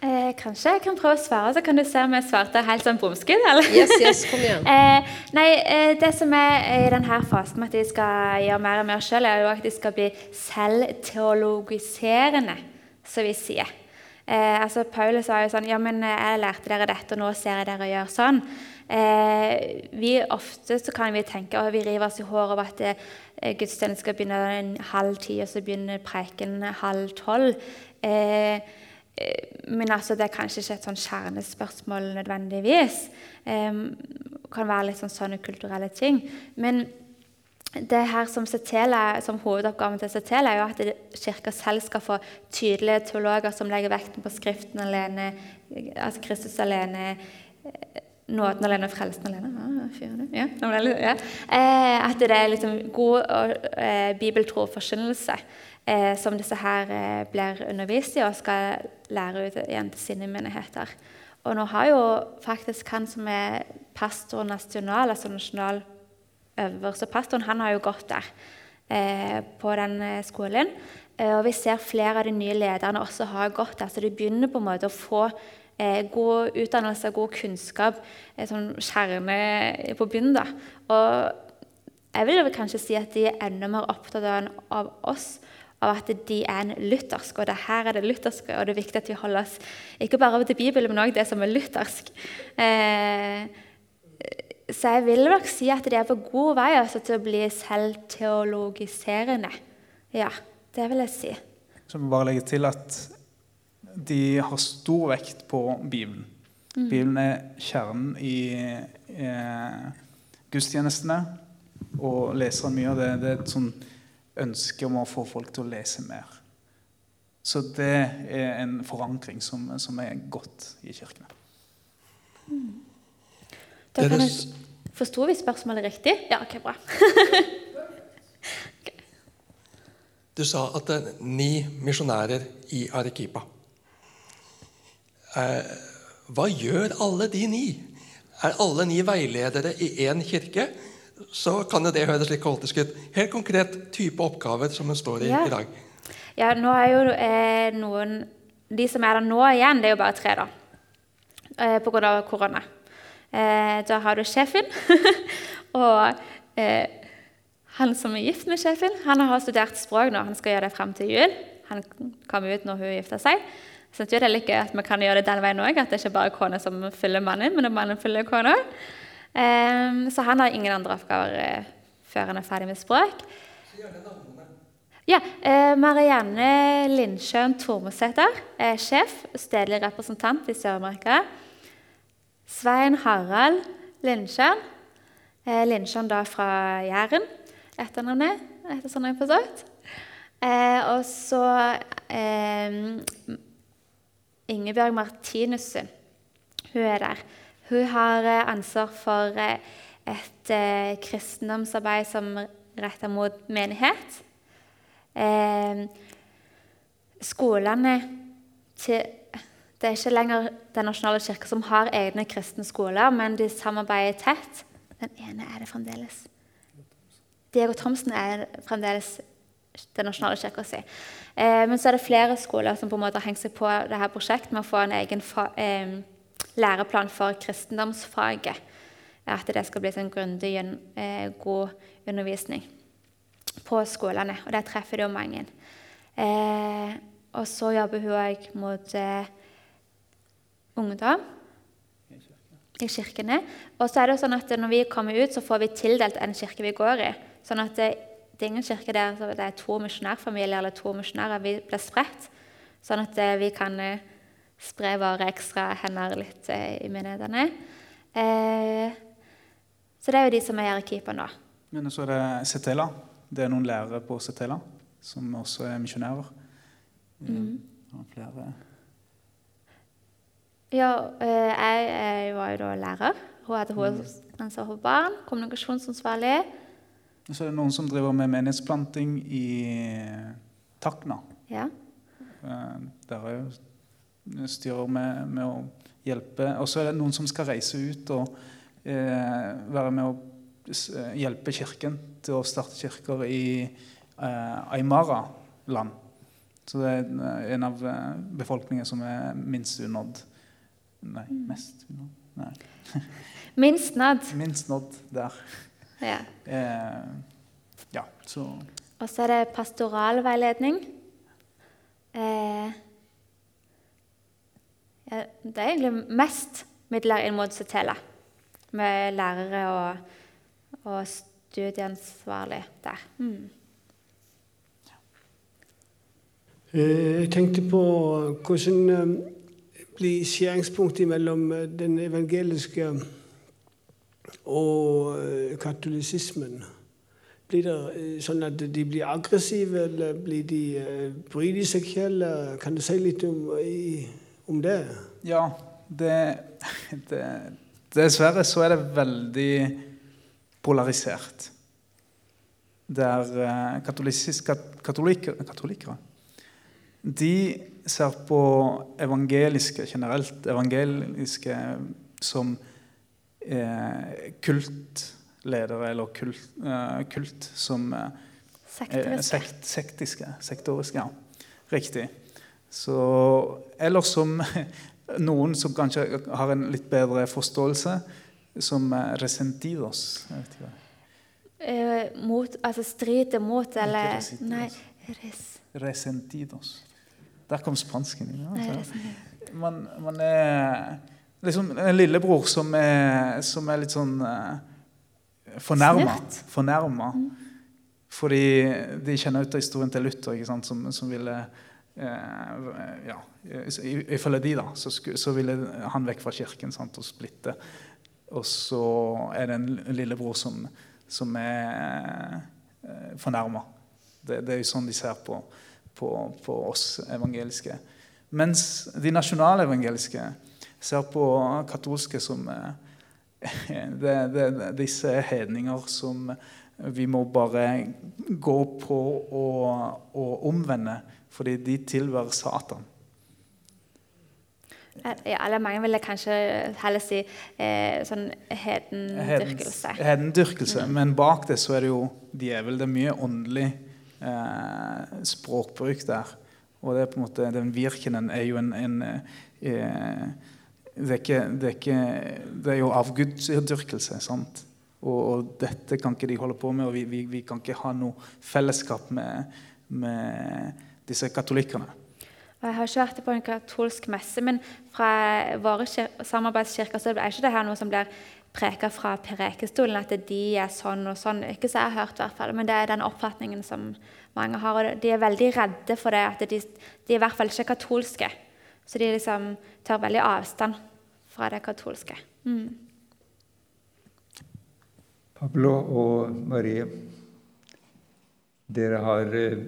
Eh, kanskje jeg kan prøve å svare, så kan du se om jeg svarte helt sånn bomskudd? Yes, yes, kom igjen. *laughs* eh, nei, eh, Det som er i denne fasen med at de skal gjøre mer og mer sjøl, er jo at de skal bli selvteologiserende, som vi sier. Eh, altså Paulus var jo sånn Ja, men eh, jeg lærte dere dette, og nå ser jeg dere gjøre sånn. Eh, vi Ofte så kan vi tenke og vi river oss i håret over at gudstjenesten skal begynne en halv ti, og så begynner preken halv tolv. Eh, men altså, det er kanskje ikke et sånn kjernespørsmål nødvendigvis. Det kan være litt sånn sånne kulturelle ting. Men det her som, Setela, som hovedoppgaven til Setela er jo at Kirka selv skal få tydelige teologer som legger vekten på Skriften alene, altså Kristus alene, eh, nåden alene og frelsen alene. Ah, ja, ja. Eh, at det er liksom god eh, bibeltro og forkynnelse eh, som disse her eh, blir undervist i og skal lære ut igjen til sine menigheter. Og nå har jo faktisk han som er pastor nasjonal, altså nasjonal øverste pastoren, han har jo gått der eh, på den eh, skolen. Eh, og vi ser flere av de nye lederne også har gått der, så de begynner på en måte å få eh, god utdannelse og god kunnskap, eh, sånn kjerne på bunnen. da. Og jeg vil kanskje si at de er enda mer opptatt av, oss, av at de er en luthersk. Og det her er det lutherske, og det er viktig at vi holder oss ikke bare til Bibelen, men òg det som er luthersk. Eh, så jeg vil nok si at de er på god vei altså, til å bli selvteologiserende. Ja, det vil jeg si. Så jeg må bare legge til at de har stor vekt på Bibelen. Mm. Bibelen er kjernen i eh, gudstjenestene, og leser mye av det. Det er et sånn ønske om å få folk til å lese mer. Så det er en forankring som, som er godt i kirkene. Mm. Da kan jeg Forsto vi spørsmålet riktig? Ja, ok, bra. *laughs* okay. Du sa at det er ni misjonærer i Arequipa. Eh, hva gjør alle de ni? Er alle ni veiledere i én kirke? Så kan jo det høres litt kaotisk ut. Helt konkret type oppgaver som en står i ja. i dag. Ja, nå er jo eh, noen De som er der nå igjen, det er jo bare tre, da. Eh, Pga. korona. Eh, da har du sjefen. *laughs* og eh, han som er gift med sjefen, han har studert språk nå. Han skal gjøre det frem til jul. Han kom ut når hun gifta seg. Så det er litt gøy at vi kan gjøre det den veien òg. At det ikke bare er kona som følger mannen, men mannen følger kona. Eh, så han har ingen andre oppgaver eh, før han er ferdig med språk. Ja, eh, Marianne Lindsjøen Tormesæter er sjef, stedlig representant i Sør-Amerika. Svein Harald Lindsjøen. Eh, Lindsjøen da fra Jæren, etternavnet, etter sånn jeg har forstått. Og så eh, Ingebjørg Martinussen. Hun er der. Hun har eh, ansvar for eh, et eh, kristendomsarbeid som retter mot menighet. skolene til det er ikke lenger Den nasjonale kirke som har egne kristne skoler, men de samarbeider tett. Den ene er det fremdeles. Diego Thomsen er fremdeles Den nasjonale kirka si. Men så er det flere skoler som på en måte har hengt seg på dette prosjektet med å få en egen eh, læreplan for kristendomsfaget. At det skal bli en grundig, eh, god undervisning på skolene. Og der treffer det jo mange. Eh, og så jobber hun òg mot eh, ungdom i kirkene. Og så er det sånn at Når vi kommer ut, så får vi tildelt en kirke vi går i. Sånn at det, det er ingen kirke der det er to misjonærfamilier eller to misjonærer. Vi blir spredt, sånn at eh, vi kan eh, spre våre ekstra hender litt eh, i menighetene. Eh, så det er jo de som er i da. Men så er det Setela. Det er noen lærere på Setela som også er misjonærer. Mm. Flere ja, jeg, jeg, var jo da lærer. Hun hadde hovedansvar for barn, kommunikasjonsansvarlig. Og Så er det noen som driver med menighetsplanting i Takna. Ja. Eh, der er jo styrer med, med å hjelpe. Og så er det noen som skal reise ut og eh, være med å eh, hjelpe Kirken til å starte kirker i eh, Aymara-land. Så det er en av befolkningen som er minst unådd. Nei, mest Nei. *laughs* Minst nådd. Minst nådd der. *laughs* Ja. Eh, ja, så Og så er det pastoralveiledning. Eh, ja, det er egentlig mest midler inn mot Setela, med lærere og, og studieansvarlig der. Mm. Eh, jeg tenkte på hvordan blir skjæringspunktet mellom den evangeliske og katolisismen? Blir det sånn at de blir aggressive, eller blir de, bryr de seg ikke? Kan du si litt om, om det? Ja, det, det, Dessverre så er det veldig polarisert. Der katolikker, katolikkere de ser på evangeliske generelt, evangeliske som eh, kultledere eller kult, eh, kult som eh, Sektoriske. sekt, sektiske. Sektoriske, ja. Riktig. Så, eller som *laughs* noen som kanskje har en litt bedre forståelse, som eh, resentidos. Jeg vet ikke hva. Eh, mot, altså stride mot, eller. Nei, res, Resentidos. Der kom spansken inn. Altså. Man, man er liksom en lillebror som er, som er litt sånn eh, fornærma. Fornærma. Fordi de kjenner ut av historien til Luther, ikke sant? Som, som ville ja, Ifølge de, da, så, så ville han vekk fra kirken sant? og splitte. Og så er det en lillebror som, som er eh, fornærma. Det, det er jo sånn de ser på, på, på oss evangeliske. Mens de nasjonale evangeliske ser på katolske som eh, *laughs* det, det, Disse er hedninger som vi må bare gå på og, og omvende, fordi de tilhører Satan. ja, eller mange ville kanskje heller si eh, sånn hedendyrkelse. Hedendyrkelse. Hedendyrkelse. Men bak det så er det jo djevel. Det er mye åndelig eh, språkbruk der. Og det er på en måte, den virkenen er jo en, en eh, det, er ikke, det, er ikke, det er jo avgudsdyrkelse. sant? Og, og dette kan ikke de holde på med, og vi, vi, vi kan ikke ha noe fellesskap med, med disse katolikkene. Jeg har ikke vært på en katolsk messe, men fra våre samarbeidskirker så er ikke det her noe som blir preka fra Prekestolen, at de er sånn og sånn. Ikke så jeg har hørt, i hvert fall, men det er den oppfatningen som mange har. Og de er veldig redde for det, at de, de er i hvert fall ikke katolske. Så de liksom tar veldig avstand fra det katolske. Mm. Pablo og Marie, dere har eh,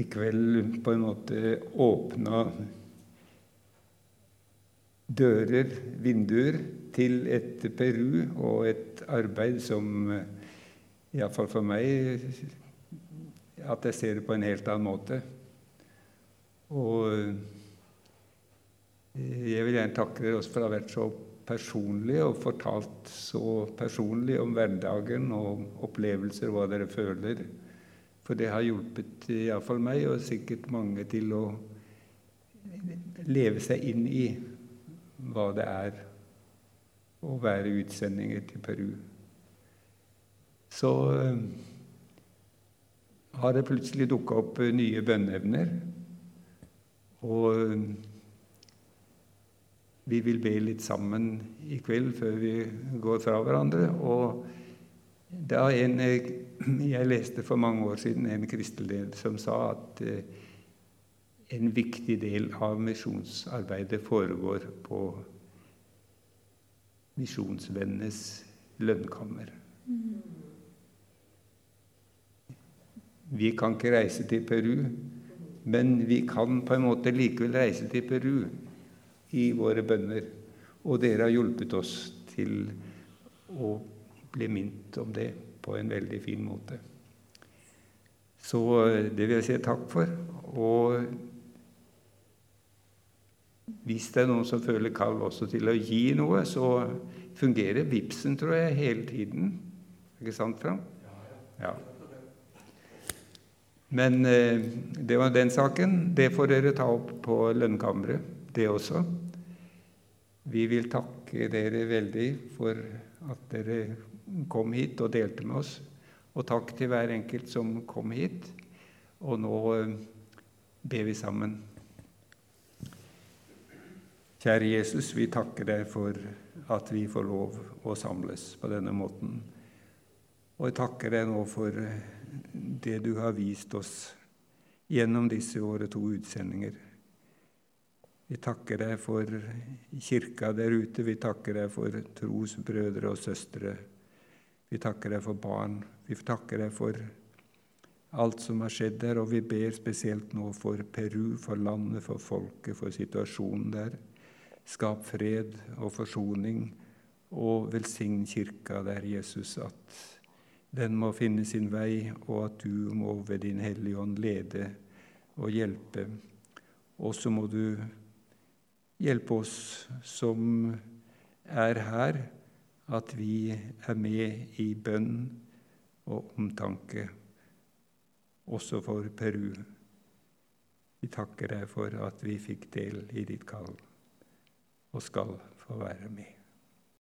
i kveld på en måte åpna dører, vinduer, til et Peru og et arbeid som eh, iallfall for meg At jeg ser det på en helt annen måte. Og eh, jeg vil gjerne takke dere også for å ha vært så personlige og fortalt så personlig om hverdagen og opplevelser, hva dere føler. For det har hjulpet iallfall meg, og sikkert mange, til å leve seg inn i hva det er å være utsendinger til Peru. Så eh, har det plutselig dukka opp eh, nye bønneevner. Og eh, vi vil be litt sammen i kveld før vi går fra hverandre. Og er en eh, jeg leste for mange år siden en kristelig som sa at eh, en viktig del av misjonsarbeidet foregår på misjonsvennenes lønnkammer. Vi kan ikke reise til Peru, men vi kan på en måte likevel reise til Peru i våre bønner. Og dere har hjulpet oss til å bli minnet om det på en veldig fin måte. Så eh, det vil jeg si takk for. Og hvis det er noen som føler kall også til å gi noe, så fungerer vipsen, tror jeg, hele tiden. Ikke sant, Frank? Ja. Men eh, det var den saken. Det får dere ta opp på lønnkammeret, det også. Vi vil takke dere veldig for at dere kom hit og delte med oss. Og takk til hver enkelt som kom hit. Og nå eh, ber vi sammen. Kjære Jesus, vi takker deg for at vi får lov å samles på denne måten. Og jeg takker deg nå for eh, det du har vist oss gjennom disse våre to utsendinger. Vi takker deg for kirka der ute. Vi takker deg for trosbrødre og -søstre. Vi takker deg for barn. Vi takker deg for alt som har skjedd der, og vi ber spesielt nå for Peru, for landet, for folket, for situasjonen der. Skap fred og forsoning, og velsign kirka der, Jesus, at den må finne sin vei, og at du må ved din Hellige Ånd lede og hjelpe. Og så må du hjelpe oss som er her, at vi er med i bønn og omtanke. også for Peru. Vi takker deg for at vi fikk del i ditt kall og skal få være med.